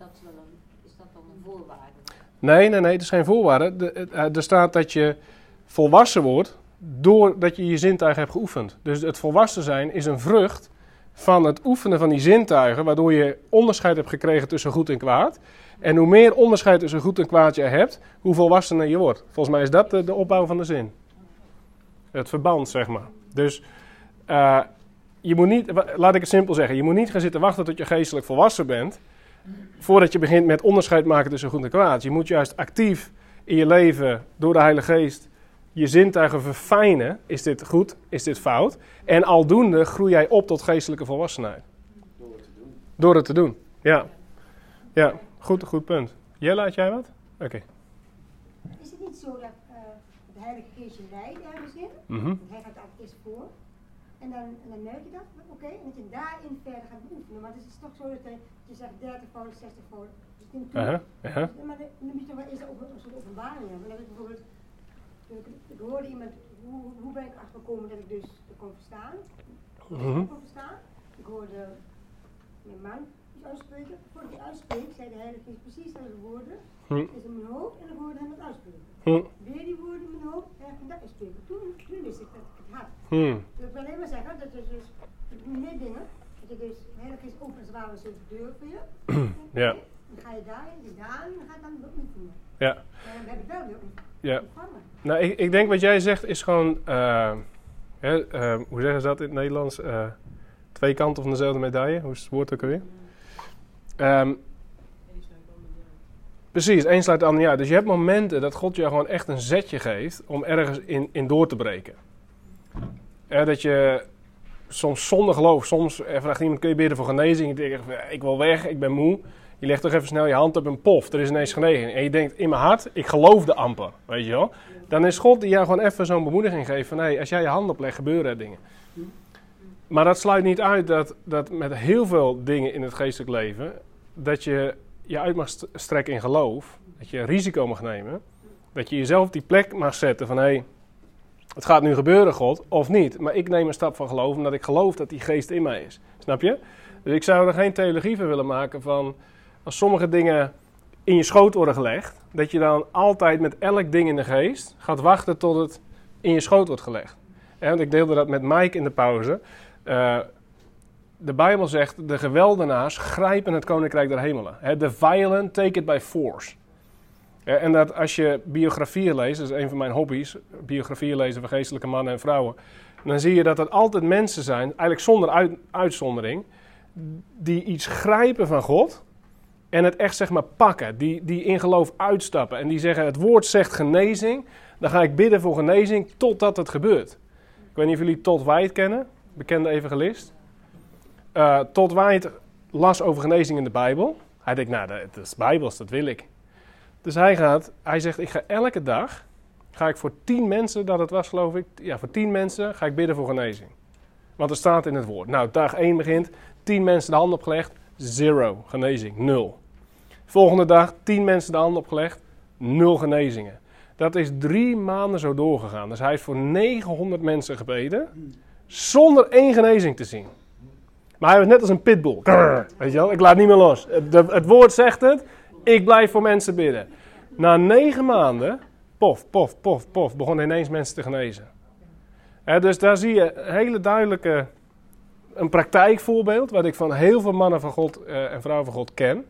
Dat is, dat dan een voorwaarde? Nee, nee, nee, het is geen voorwaarde. Eh, er staat dat je volwassen wordt doordat je je zintuigen hebt geoefend. Dus het volwassen zijn is een vrucht van het oefenen van die zintuigen, waardoor je onderscheid hebt gekregen tussen goed en kwaad. En hoe meer onderscheid tussen goed en kwaad je hebt, hoe volwassener je wordt. Volgens mij is dat de, opbouw van de zin. Het verband, zeg maar. Dus eh, je moet niet, laat ik het simpel zeggen, je moet niet gaan zitten wachten tot je geestelijk volwassen bent, voordat je begint met onderscheid maken tussen goed en kwaad. Je moet juist actief in je leven, door de Heilige Geest, je zintuigen verfijnen. Is dit goed? Is dit fout? En aldoende groei jij op tot geestelijke volwassenheid. Door het te doen. Door het te doen. Ja. Ja, goed, goed punt. Jelle, had jij wat? Oké. Is het niet zo dat eh, de Heilige Geest je leidt ergens in? Mhm. Want Hij gaat altijd eerst voor. En dan, en dan merk je dat, oké, en dat je daarin verder gaat beoefenen. Maar het is toch zo dat hij- je zegt 30 fouten, 60 fouten. Dus toe. Aha, aha. Maar dan dan moet je toch wel eerst ook een soort openbaring hebben. Dat ik bijvoorbeeld, ik, ik hoorde iemand, hoe, hoe ben ik achtergekomen dat ik dus kon verstaan? Mhm. kon verstaan. Ik hoorde mijn man uitspreken. Voordat hij uitspreek, zei de Heilige Geest precies dezelfde woorden. Hm. Is in mijn hoofd en ik hoorde hem het uitspreken. Hm. Weer die woorden in mijn hoofd en ik dat uitspreken. Toen, toen wist ik dat ik het had. Hm. Dus ik wil alleen maar zeggen dat er dus meer dingen, dat je dus de Heilige Geest opent als het ware een soort deur voor je. [CLEARS THROAT] Ja. Dan ga je daarin, dus daarin ga je dan beoefenen. Ja. En dan heb ik wel weer Ja. ontvangen. Nou, ik, ik denk wat jij zegt is gewoon, eh, hè, eh, hoe zeggen ze dat in het Nederlands? Eh, twee kanten van dezelfde medaille. Hoe is het woord ook alweer? Ehm, precies, één sluit de ander uit. Dus je hebt momenten dat God je gewoon echt een zetje geeft om ergens in, in door te breken. Hè, dat je soms zonder geloof, soms eh, vraagt iemand, kun je bidden voor genezing? Ik eh, ik wil weg, ik ben moe. Je legt toch even snel je hand op een pof, er is ineens genezing. En je denkt in mijn hart, ik geloofde amper, weet je wel. Dan is God die jou gewoon even zo'n bemoediging geeft van, hé, als jij je hand oplegt, gebeuren er dingen. Maar dat sluit niet uit dat, dat met heel veel dingen in het geestelijk leven, dat je je uit mag st- strekken in geloof, dat je risico mag nemen, dat je jezelf op die plek mag zetten van, hé, het gaat nu gebeuren, God, of niet. Maar ik neem een stap van geloof, omdat ik geloof dat die geest in mij is. Snap je? Dus ik zou er geen theologie van willen maken van, als sommige dingen in je schoot worden gelegd, dat je dan altijd met elk ding in de geest gaat wachten tot het in je schoot wordt gelegd. Hè, want ik deelde dat met Mike in de pauze. Eh, de Bijbel zegt, de geweldenaars grijpen het koninkrijk der hemelen. The violent take it by force. En dat als je biografieën leest, dat is een van mijn hobby's, biografieën lezen van geestelijke mannen en vrouwen, dan zie je dat het altijd mensen zijn, eigenlijk zonder uit- uitzondering, die iets grijpen van God en het echt zeg maar pakken, die, die in geloof uitstappen en die zeggen het woord zegt genezing, dan ga ik bidden voor genezing totdat het gebeurt. Ik weet niet of jullie Todd White kennen, bekende evangelist. Eh Todd White las over genezing in de Bijbel. Hij denkt, nou, dat is Bijbels, dat wil ik. Dus hij gaat, hij zegt, ik ga elke dag, ga ik voor tien mensen, dat het was geloof ik, ja, voor tien mensen ga ik bidden voor genezing. Want er staat in het woord. Nou, dag één begint, tien mensen de hand opgelegd, zero, genezing, nul. Volgende dag, tien mensen de hand opgelegd, nul genezingen. Dat is drie maanden zo doorgegaan. Dus hij heeft voor 900 mensen gebeden, zonder één genezing te zien. Maar hij was net als een pitbull. Weet je wel, ik laat niet meer los. Het, het woord zegt het, ik blijf voor mensen bidden. Na negen maanden, pof, pof, pof, pof, begonnen ineens mensen te genezen. Dus daar zie je een hele duidelijke, een praktijkvoorbeeld, wat ik van heel veel mannen van God eh, en vrouwen van God ken.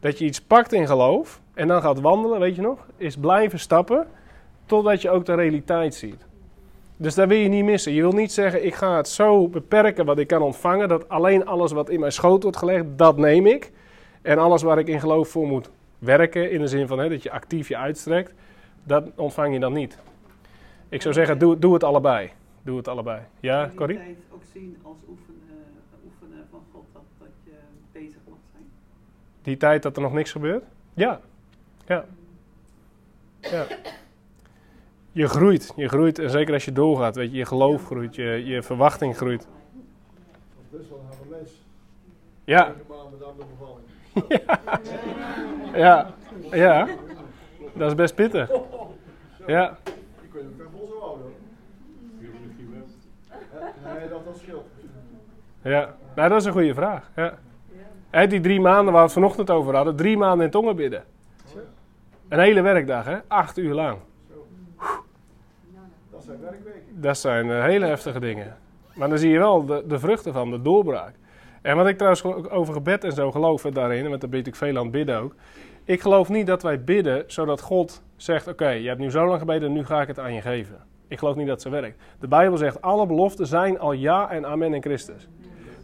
Dat je iets pakt in geloof en dan gaat wandelen, weet je nog, is blijven stappen totdat je ook de realiteit ziet. Dus daar wil je niet missen. Je wil niet zeggen, ik ga het zo beperken wat ik kan ontvangen, dat alleen alles wat in mijn schoot wordt gelegd, dat neem ik. En alles waar ik in geloof voor moet werken, in de zin van hè, dat je actief je uitstrekt, dat ontvang je dan niet. Ik zou zeggen, doe, doe het allebei. Doe het allebei. Ja, Kun je Corrie? die tijd ook zien als oefenen, oefenen van God, dat, dat je bezig mag zijn? Die tijd dat er nog niks gebeurt? Ja. Ja. Ja. Je groeit. Je groeit. En zeker als je doorgaat. Weet je, je geloof groeit. Je, je verwachting groeit. Dat is wel een les. Ja. Bevalling. [LAUGHS] Ja. Ja. Dat is best pittig. Ja. Je elkaar vol zo houden. Nee, dat, dat scheelt. Ja. Nou, dat is een goede vraag. Ja. Die drie maanden waar we het vanochtend over hadden. Drie maanden in tongen bidden. Een hele werkdag, hè? Acht uur lang. Dat zijn eh, hele heftige dingen. Maar dan zie je wel de, de vruchten van, de doorbraak. En wat ik trouwens over gebed en zo geloof eh, daarin, want daar bid ik veel aan bidden ook. Ik geloof niet dat wij bidden zodat God zegt: Oké, je hebt nu zo lang gebeden, nu ga ik het aan je geven. Ik geloof niet dat zo werkt. De Bijbel zegt: alle beloften zijn al ja en amen in Christus.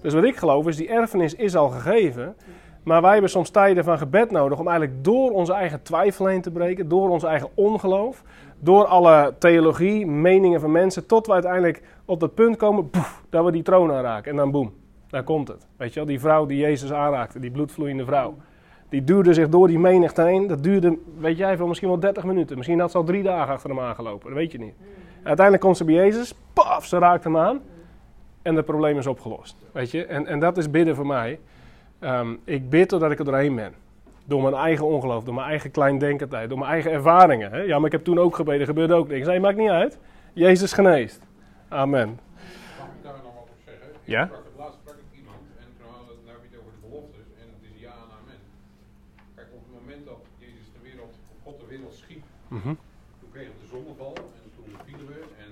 Dus wat ik geloof is: die erfenis is al gegeven. Maar wij hebben soms tijden van gebed nodig om eigenlijk door onze eigen twijfel heen te breken, door ons eigen ongeloof, door alle theologie, meningen van mensen, tot we uiteindelijk op dat punt komen poef, dat we die troon aanraken. En dan boem, daar komt het. Weet je wel, die vrouw die Jezus aanraakte, die bloedvloeiende vrouw. Die duurde zich door die menigte heen. Dat duurde, weet jij veel, misschien wel 30 minuten. Misschien had ze al drie dagen achter hem aangelopen, dat weet je niet. Uiteindelijk komt ze bij Jezus, paf, ze raakt hem aan. En het probleem is opgelost. Weet je, en, en dat is bidden voor mij. Ehm, ik bid totdat ik er doorheen ben. Door mijn eigen ongeloof, door mijn eigen kleindenkendheid, door mijn eigen ervaringen. Hè? Ja, maar ik heb toen ook gebeden, gebeurde ook niks. Nee, maakt niet uit. Jezus geneest. Amen. Mag ik daar nog wat op zeggen? Ik Ja? sprak het laatst sprak ik iemand en toen hadden we het over de beloftes en het is ja en amen. Kijk, op het moment dat Jezus de wereld, God de wereld schiep, Mhm. toen kregen we de zonneval en toen vielen we en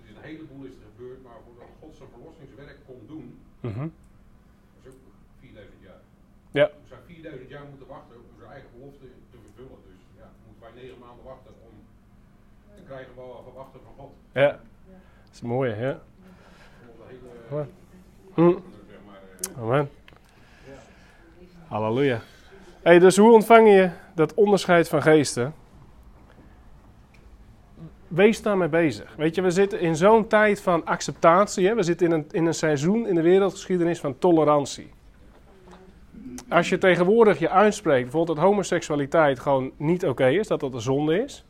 er is een heleboel is er gebeurd, maar voordat God zijn verlossingswerk kon doen, Mhm. dat is ook 4000 jaar. Ja. Zijn 4000 jaar moeten wachten om zijn eigen belofte te vervullen. Dus ja, moeten wij 9 maanden wachten om te krijgen we verwachten van God. Ja. Dat is mooi, hè? Hele. Hm. maar, eh, Amen. Halleluja. Hey, dus hoe ontvang je dat onderscheid van geesten? Wees daarmee bezig. Weet je, we zitten in zo'n tijd van acceptatie. Hè? We zitten in een, in een seizoen in de wereldgeschiedenis van tolerantie. Als je tegenwoordig je uitspreekt, bijvoorbeeld dat homoseksualiteit gewoon niet oké is, dat dat een zonde is,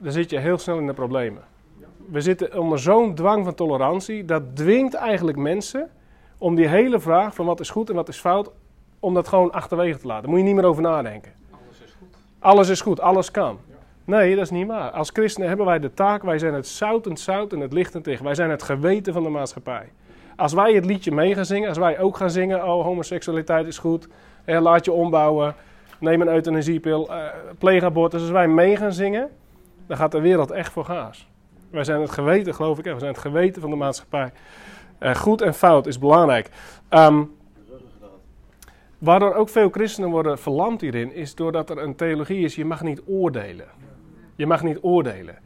dan zit je heel snel in de problemen. We zitten onder zo'n dwang van tolerantie, dat dwingt eigenlijk mensen om die hele vraag van wat is goed en wat is fout, om dat gewoon achterwege te laten. Daar moet je niet meer over nadenken. Alles is goed. Alles is goed, alles kan. Nee, dat is niet waar. Als christenen hebben wij de taak, wij zijn het zoutend zout en het lichtend tegen. Wij zijn het geweten van de maatschappij. Als wij het liedje mee gaan zingen, als wij ook gaan zingen, oh homoseksualiteit is goed, eh, laat je ombouwen, neem een euthanasiepil, pleeg abortus. Als wij mee gaan zingen, dan gaat de wereld echt voor gaas. Wij zijn het geweten, geloof ik, echt. we zijn het geweten van de maatschappij. Eh, goed en fout is belangrijk. Ehm, Waardoor ook veel christenen worden verlamd hierin, is doordat er een theologie is: je mag niet oordelen. Je mag niet oordelen.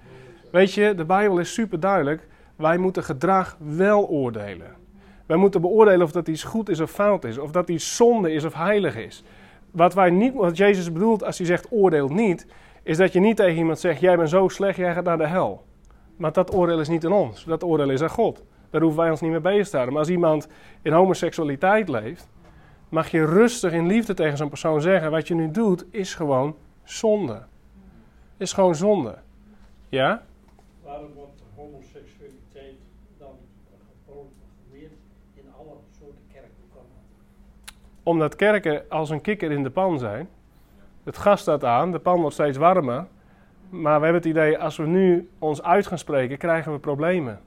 Weet je, de Bijbel is super duidelijk. Wij moeten gedrag wel oordelen. Wij moeten beoordelen of dat iets goed is of fout is, of dat iets zonde is of heilig is. Wat, wij niet, wat Jezus bedoelt als hij zegt oordeelt niet, is dat je niet tegen iemand zegt: jij bent zo slecht, jij gaat naar de hel. Maar dat oordeel is niet aan ons, dat oordeel is aan God. Daar hoeven wij ons niet mee bezig te houden. Maar als iemand in homoseksualiteit leeft, mag je rustig in liefde tegen zo'n persoon zeggen: wat je nu doet is gewoon zonde. Is gewoon zonde. Ja? Waarom wordt homoseksualiteit dan gepropageerd in alle soorten kerkprogramma's? Omdat kerken als een kikker in de pan zijn. Het gas staat aan, de pan wordt steeds warmer. Maar we hebben het idee, als we nu ons uit gaan spreken, krijgen we problemen.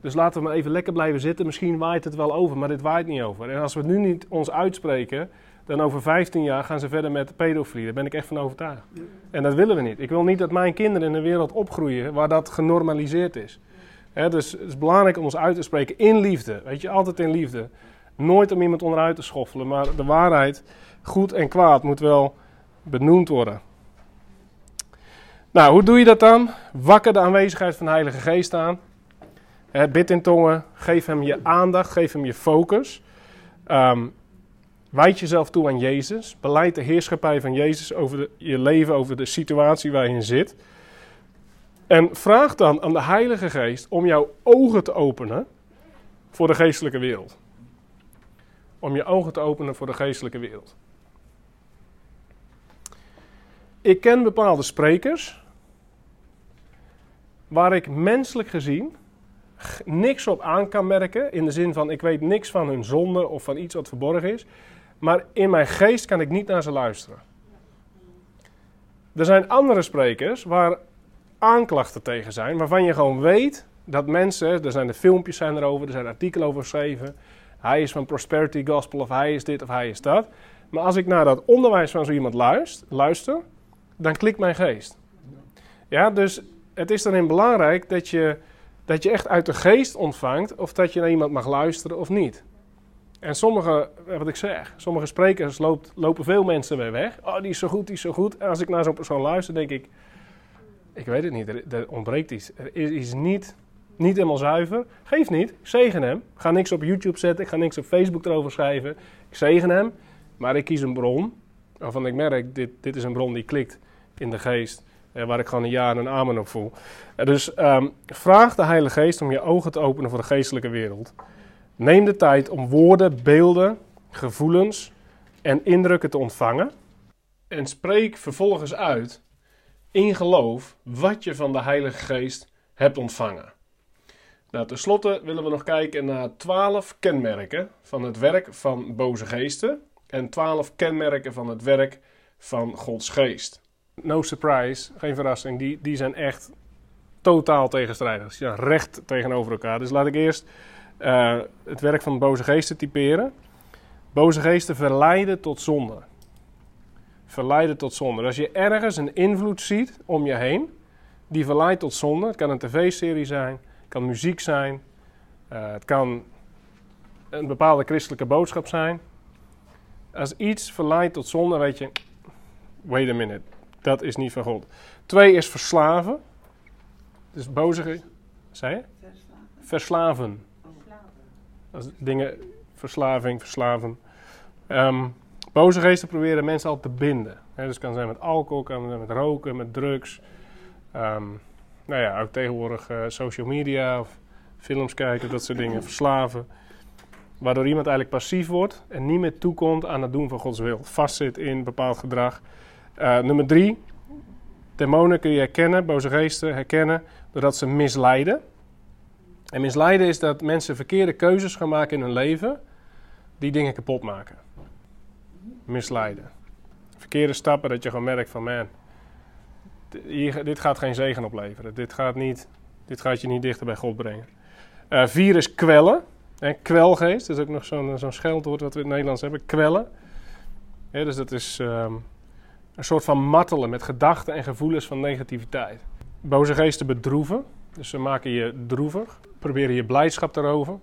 Dus laten we maar even lekker blijven zitten. Misschien waait het wel over, maar dit waait niet over. En als we nu niet ons uitspreken, dan over 15 jaar gaan ze verder met pedofilie. Daar ben ik echt van overtuigd. En dat willen we niet. Ik wil niet dat mijn kinderen in een wereld opgroeien waar dat genormaliseerd is. Dus het is belangrijk om ons uit te spreken in liefde. Weet je, altijd in liefde. Nooit om iemand onderuit te schoffelen, maar de waarheid, goed en kwaad, moet wel benoemd worden. Nou, hoe doe je dat dan? Wakker de aanwezigheid van de Heilige Geest aan. Hè, bid in tongen, geef hem je aandacht, geef hem je focus. Ehm wijd jezelf toe aan Jezus. Beleid de heerschappij van Jezus over je leven, over de situatie waar je zit. En vraag dan aan de Heilige Geest om jouw ogen te openen voor de geestelijke wereld. Om je ogen te openen voor de geestelijke wereld. Ik ken bepaalde sprekers waar ik menselijk gezien niks op aan kan merken. In de zin van ik weet niks van hun zonde of van iets wat verborgen is. Maar in mijn geest kan ik niet naar ze luisteren. Er zijn andere sprekers waar aanklachten tegen zijn, waarvan je gewoon weet dat mensen, er zijn de filmpjes zijn erover, er zijn artikelen over geschreven. Hij is van Prosperity Gospel of hij is dit of hij is dat. Maar als ik naar dat onderwijs van zo iemand luister, luister dan klikt mijn geest. Ja, dus het is dan belangrijk dat je, dat je echt uit de geest ontvangt of dat je naar iemand mag luisteren of niet. En sommige, eh, wat ik zeg, sommige sprekers loopt, lopen veel mensen weer weg. Oh, die is zo goed, die is zo goed. En als ik naar zo'n persoon luister, denk ik, ik weet het niet, er, ontbreekt iets. Er is iets niet, niet helemaal zuiver. Geef niet, zegen hem. Ik ga niks op YouTube zetten, ik ga niks op Facebook erover schrijven. Ik zegen hem, maar ik kies een bron waarvan ik merk, dit, dit is een bron die klikt in de geest. Eh, waar ik gewoon een ja en een amen op voel. Eh, dus ehm, vraag de Heilige Geest om je ogen te openen voor de geestelijke wereld. Neem de tijd om woorden, beelden, gevoelens en indrukken te ontvangen. En spreek vervolgens uit in geloof wat je van de Heilige Geest hebt ontvangen. Nou, ten slotte willen we nog kijken naar twaalf kenmerken van het werk van boze geesten en twaalf kenmerken van het werk van Gods geest. No surprise, geen verrassing, die, die zijn echt totaal tegenstrijdig. Ja, recht tegenover elkaar. Dus laat ik eerst uh, het werk van boze geesten typeren. Boze geesten verleiden tot zonde. Verleiden tot zonde. Als je ergens een invloed ziet om je heen, die verleidt tot zonde. Het kan een tv-serie zijn, het kan muziek zijn, uh, het kan een bepaalde christelijke boodschap zijn. Als iets verleidt tot zonde, weet je, wait a minute, dat is niet van God. Twee is verslaven. Dus boze geesten. Zei je? Verslaven. Verslaven. Als dingen, verslaving, verslaven. Um, boze geesten proberen mensen al te binden. He, dus het kan zijn met alcohol, kan zijn met roken, met drugs. Um, nou ja, ook tegenwoordig uh, social media of films kijken, dat soort dingen. Verslaven. Waardoor iemand eigenlijk passief wordt en niet meer toekomt aan het doen van Gods wil. Vastzit in bepaald gedrag. Uh, nummer drie. Demonen kun je herkennen, boze geesten herkennen, doordat ze misleiden. En misleiden is dat mensen verkeerde keuzes gaan maken in hun leven, die dingen kapot maken. Misleiden. Verkeerde stappen dat je gewoon merkt van man, dit gaat geen zegen opleveren. Dit gaat, niet, dit gaat je niet dichter bij God brengen. Uh, vier is kwellen. Hè, kwelgeest, dat is ook nog zo'n zo'n scheldwoord wat we in het Nederlands hebben. Kwellen. dus dat is um, een soort van mattelen met gedachten en gevoelens van negativiteit. Boze geesten bedroeven. Dus ze maken je droevig, proberen je blijdschap te roven.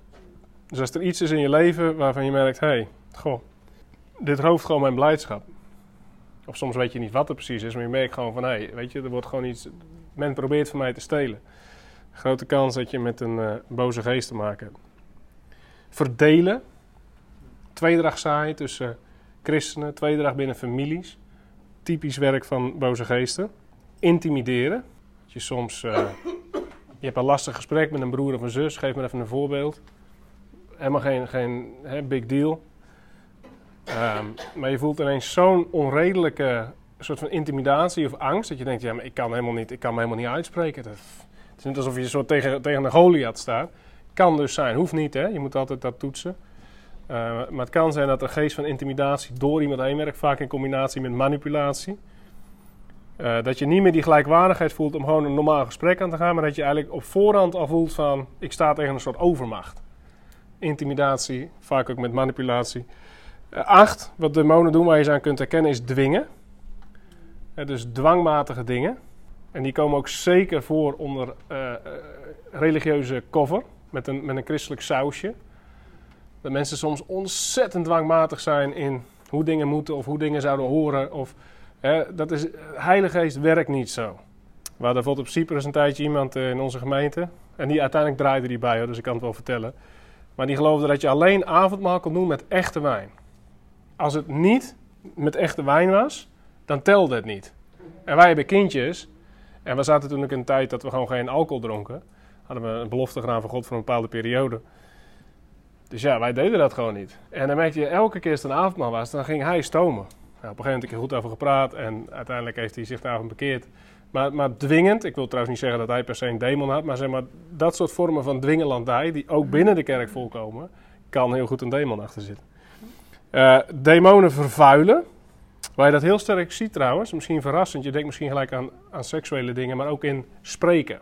Dus als er iets is in je leven waarvan je merkt: hé, hey, goh, dit rooft gewoon mijn blijdschap. Of soms weet je niet wat er precies is, maar je merkt gewoon van: hé, hey, weet je, er wordt gewoon iets. Men probeert van mij te stelen. Grote kans dat je met een uh, boze geest te maken hebt. Verdelen. Zaaien tussen christenen, tweedracht binnen families. Typisch werk van boze geesten. Intimideren. Dat je soms. Uh, je hebt een lastig gesprek met een broer of een zus, geef me even een voorbeeld. Helemaal geen, geen hè, big deal. Um, maar je voelt ineens zo'n onredelijke soort van intimidatie of angst. Dat je denkt, ja, maar ik kan, helemaal niet, ik kan me helemaal niet uitspreken. Dat, het is niet alsof je tegen, tegen een Goliath staat. Kan dus zijn, hoeft niet, hè. Je moet altijd dat toetsen. Uh, maar het kan zijn dat er geest van intimidatie door iemand heen werkt. Vaak in combinatie met manipulatie. Uh, dat je niet meer die gelijkwaardigheid voelt om gewoon een normaal gesprek aan te gaan, maar dat je eigenlijk op voorhand al voelt van ik sta tegen een soort overmacht. Intimidatie, vaak ook met manipulatie. Uh, acht, wat demonen doen waar je ze aan kunt herkennen, is dwingen. Dus dwangmatige dingen. En die komen ook zeker voor onder religieuze cover, met een, met een christelijk sausje. Dat mensen soms ontzettend dwangmatig zijn in hoe dingen moeten of hoe dingen zouden horen. Of dat is, Heilige Geest werkt niet zo. We hadden bijvoorbeeld op Cyprus een tijdje iemand eh, in onze gemeente. En die uiteindelijk draaide die bij, dus ik kan het wel vertellen. Maar die geloofde dat je alleen avondmaal kon doen met echte wijn. Als het niet met echte wijn was, dan telde het niet. En wij hebben kindjes. En we zaten toen ook een tijd dat we gewoon geen alcohol dronken. Hadden we een belofte gedaan van God voor een bepaalde periode. Dus ja, wij deden dat gewoon niet. En dan merkte je, elke keer als het een avondmaal was, dan ging hij stomen. Nou, op een gegeven moment heb ik er goed over gepraat en uiteindelijk heeft hij zich daarvan bekeerd. Maar, maar dwingend, ik wil trouwens niet zeggen dat hij per se een demon had, maar zeg maar, dat soort vormen van dwingelandij, die ook binnen de kerk voorkomen, kan heel goed een demon achter zitten. Uh, demonen vervuilen, waar je dat heel sterk ziet trouwens, misschien verrassend, je denkt misschien gelijk aan, aan seksuele dingen, maar ook in spreken.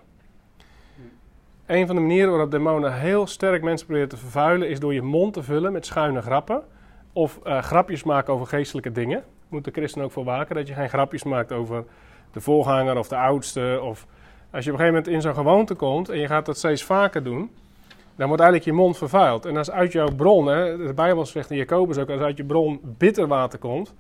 Een van de manieren waarop demonen heel sterk mensen proberen te vervuilen, is door je mond te vullen met schuine grappen. Of uh, grapjes maken over geestelijke dingen. Moet de christen ook voor waken dat je geen grapjes maakt over de voorganger of de oudste. Of Als je op een gegeven moment in zo'n gewoonte komt en je gaat dat steeds vaker doen, dan wordt eigenlijk je mond vervuild. En als uit jouw bron, hè, de Bijbel zegt in Jacobus ook, als uit je bron bitter water komt,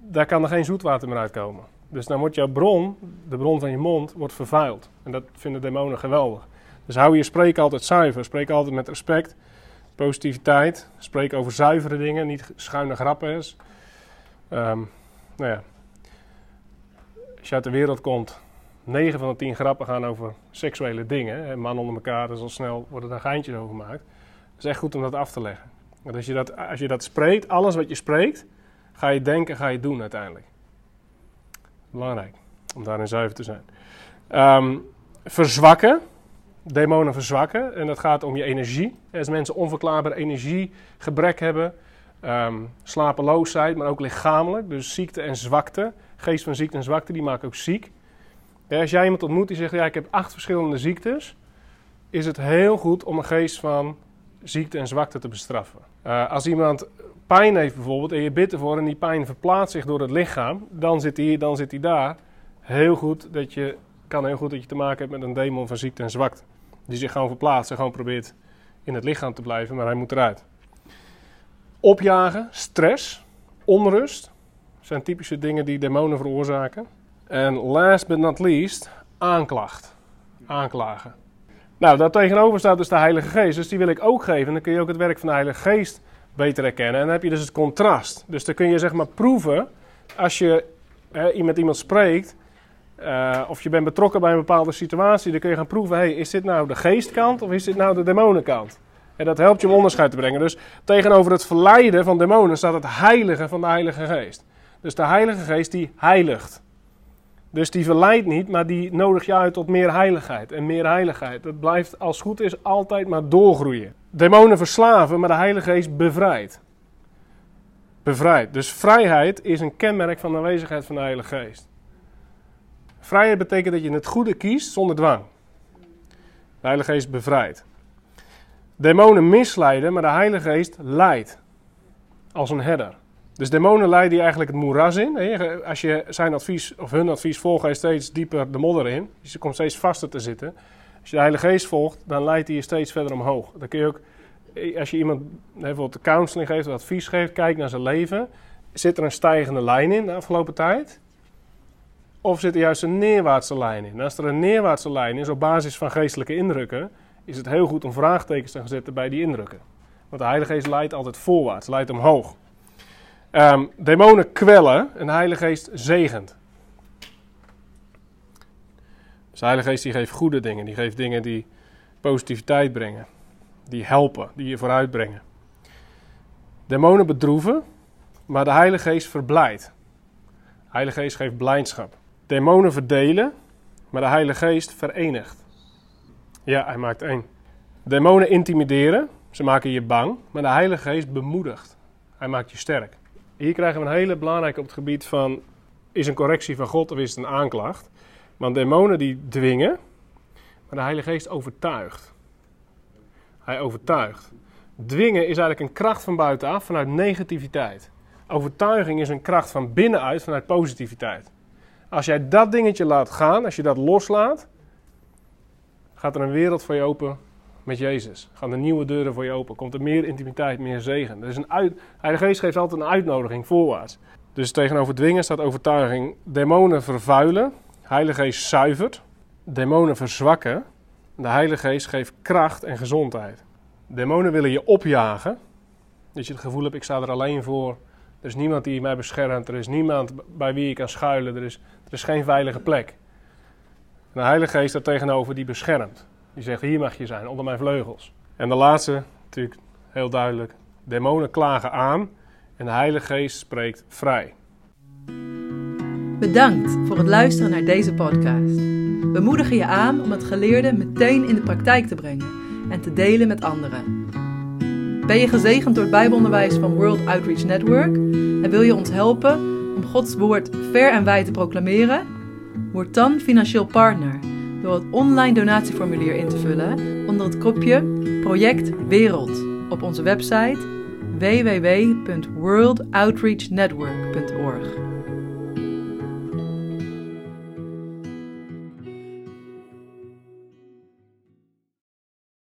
daar kan er geen zoetwater meer uitkomen. Dus dan wordt jouw bron, de bron van je mond, wordt vervuild. En dat vinden demonen geweldig. Dus hou je spreken altijd zuiver. Spreek altijd met respect, positiviteit. Spreek over zuivere dingen, niet schuine grappen. Um, nou ja. Als je uit de wereld komt, 9 van de 10 grappen gaan over seksuele dingen. En mannen onder elkaar, dus al snel worden daar geintjes over gemaakt. Het is echt goed om dat af te leggen. Want als je dat, als je dat spreekt, alles wat je spreekt, ga je denken, ga je doen uiteindelijk. Belangrijk om daarin zuiver te zijn. Um, verzwakken. Demonen verzwakken. En dat gaat om je energie. Als mensen onverklaarbaar energiegebrek hebben. Um, slapeloosheid, maar ook lichamelijk. Dus ziekte en zwakte. Geest van ziekte en zwakte, die maken ook ziek. Als jij iemand ontmoet die zegt, ja, ik heb acht verschillende ziektes. Is het heel goed om een geest van ziekte en zwakte te bestraffen. Uh, als iemand pijn heeft bijvoorbeeld en je bidt ervoor en die pijn verplaatst zich door het lichaam, dan zit hij hier, dan zit hij daar. Heel goed dat je, kan heel goed dat je te maken hebt met een demon van ziekte en zwakte. Die zich gewoon verplaatst en gewoon probeert in het lichaam te blijven, maar hij moet eruit. Opjagen, stress, onrust zijn typische dingen die demonen veroorzaken. En last but not least, aanklacht. Aanklagen. Nou, daar tegenover staat dus de Heilige Geest. Dus die wil ik ook geven. En dan kun je ook het werk van de Heilige Geest beter herkennen. En dan heb je dus het contrast. Dus dan kun je zeg maar proeven, als je hè, met iemand spreekt, uh, of je bent betrokken bij een bepaalde situatie, dan kun je gaan proeven, hey, is dit nou de geestkant of is dit nou de demonenkant? En dat helpt je om onderscheid te brengen. Dus tegenover het verleiden van demonen staat het heilige van de Heilige Geest. Dus de Heilige Geest die heiligt. Dus die verleidt niet, maar die nodigt je uit tot meer heiligheid en meer heiligheid. Dat blijft als het goed is altijd maar doorgroeien. Demonen verslaven, maar de Heilige Geest bevrijdt. Bevrijdt. Dus vrijheid is een kenmerk van de aanwezigheid van de Heilige Geest. Vrijheid betekent dat je het goede kiest zonder dwang. De Heilige Geest bevrijdt. Demonen misleiden, maar de Heilige Geest leidt. Als een herder. Dus demonen leiden je eigenlijk het moeras in. Als je zijn advies of hun advies volgt, ga je steeds dieper de modder in. Dus je komt steeds vaster te zitten. Als je de Heilige Geest volgt, dan leidt hij je steeds verder omhoog. Dan kun je ook, als je iemand bijvoorbeeld counseling geeft of advies geeft, kijk naar zijn leven. Zit er een stijgende lijn in de afgelopen tijd? Of zit er juist een neerwaartse lijn in? En als er een neerwaartse lijn is op basis van geestelijke indrukken, is het heel goed om vraagtekens te gaan zetten bij die indrukken. Want de Heilige Geest leidt altijd voorwaarts, leidt omhoog. Um, demonen kwellen en de Heilige Geest zegent. Dus de Heilige Geest die geeft goede dingen, die geeft dingen die positiviteit brengen, die helpen, die je vooruit brengen. Demonen bedroeven, maar de Heilige Geest verblijdt. De Heilige Geest geeft blijdschap. Demonen verdelen, maar de Heilige Geest verenigt. Ja, hij maakt één. Demonen intimideren, ze maken je bang, maar de Heilige Geest bemoedigt. Hij maakt je sterk. Hier krijgen we een hele belangrijke op het gebied van: is een correctie van God of is het een aanklacht? Want demonen die dwingen, maar de Heilige Geest overtuigt. Hij overtuigt. Dwingen is eigenlijk een kracht van buitenaf vanuit negativiteit. Overtuiging is een kracht van binnenuit vanuit positiviteit. Als jij dat dingetje laat gaan, als je dat loslaat, gaat er een wereld voor je open met Jezus. Gaan er nieuwe deuren voor je open. Komt er meer intimiteit, meer zegen. Er is een uit, Heilige Geest geeft altijd een uitnodiging voorwaarts. Dus tegenover dwingen staat overtuiging. Demonen vervuilen. Heilige Geest zuivert. Demonen verzwakken. De Heilige Geest geeft kracht en gezondheid. Demonen willen je opjagen. Dat je het gevoel hebt, ik sta er alleen voor. Er is niemand die mij beschermt. Er is niemand bij wie ik kan schuilen. Er is, er is geen veilige plek. De Heilige Geest daar tegenover die beschermt. Die zegt, hier mag je zijn, onder mijn vleugels. En de laatste, natuurlijk heel duidelijk. Demonen klagen aan en de Heilige Geest spreekt vrij. Bedankt voor het luisteren naar deze podcast. We moedigen je aan om het geleerde meteen in de praktijk te brengen en te delen met anderen. Ben je gezegend door het Bijbelonderwijs van World Outreach Network en wil je ons helpen om Gods woord ver en wijd te proclameren? Word dan financieel partner door het online donatieformulier in te vullen onder het kopje Project Wereld op onze website www.worldoutreachnetwork.org.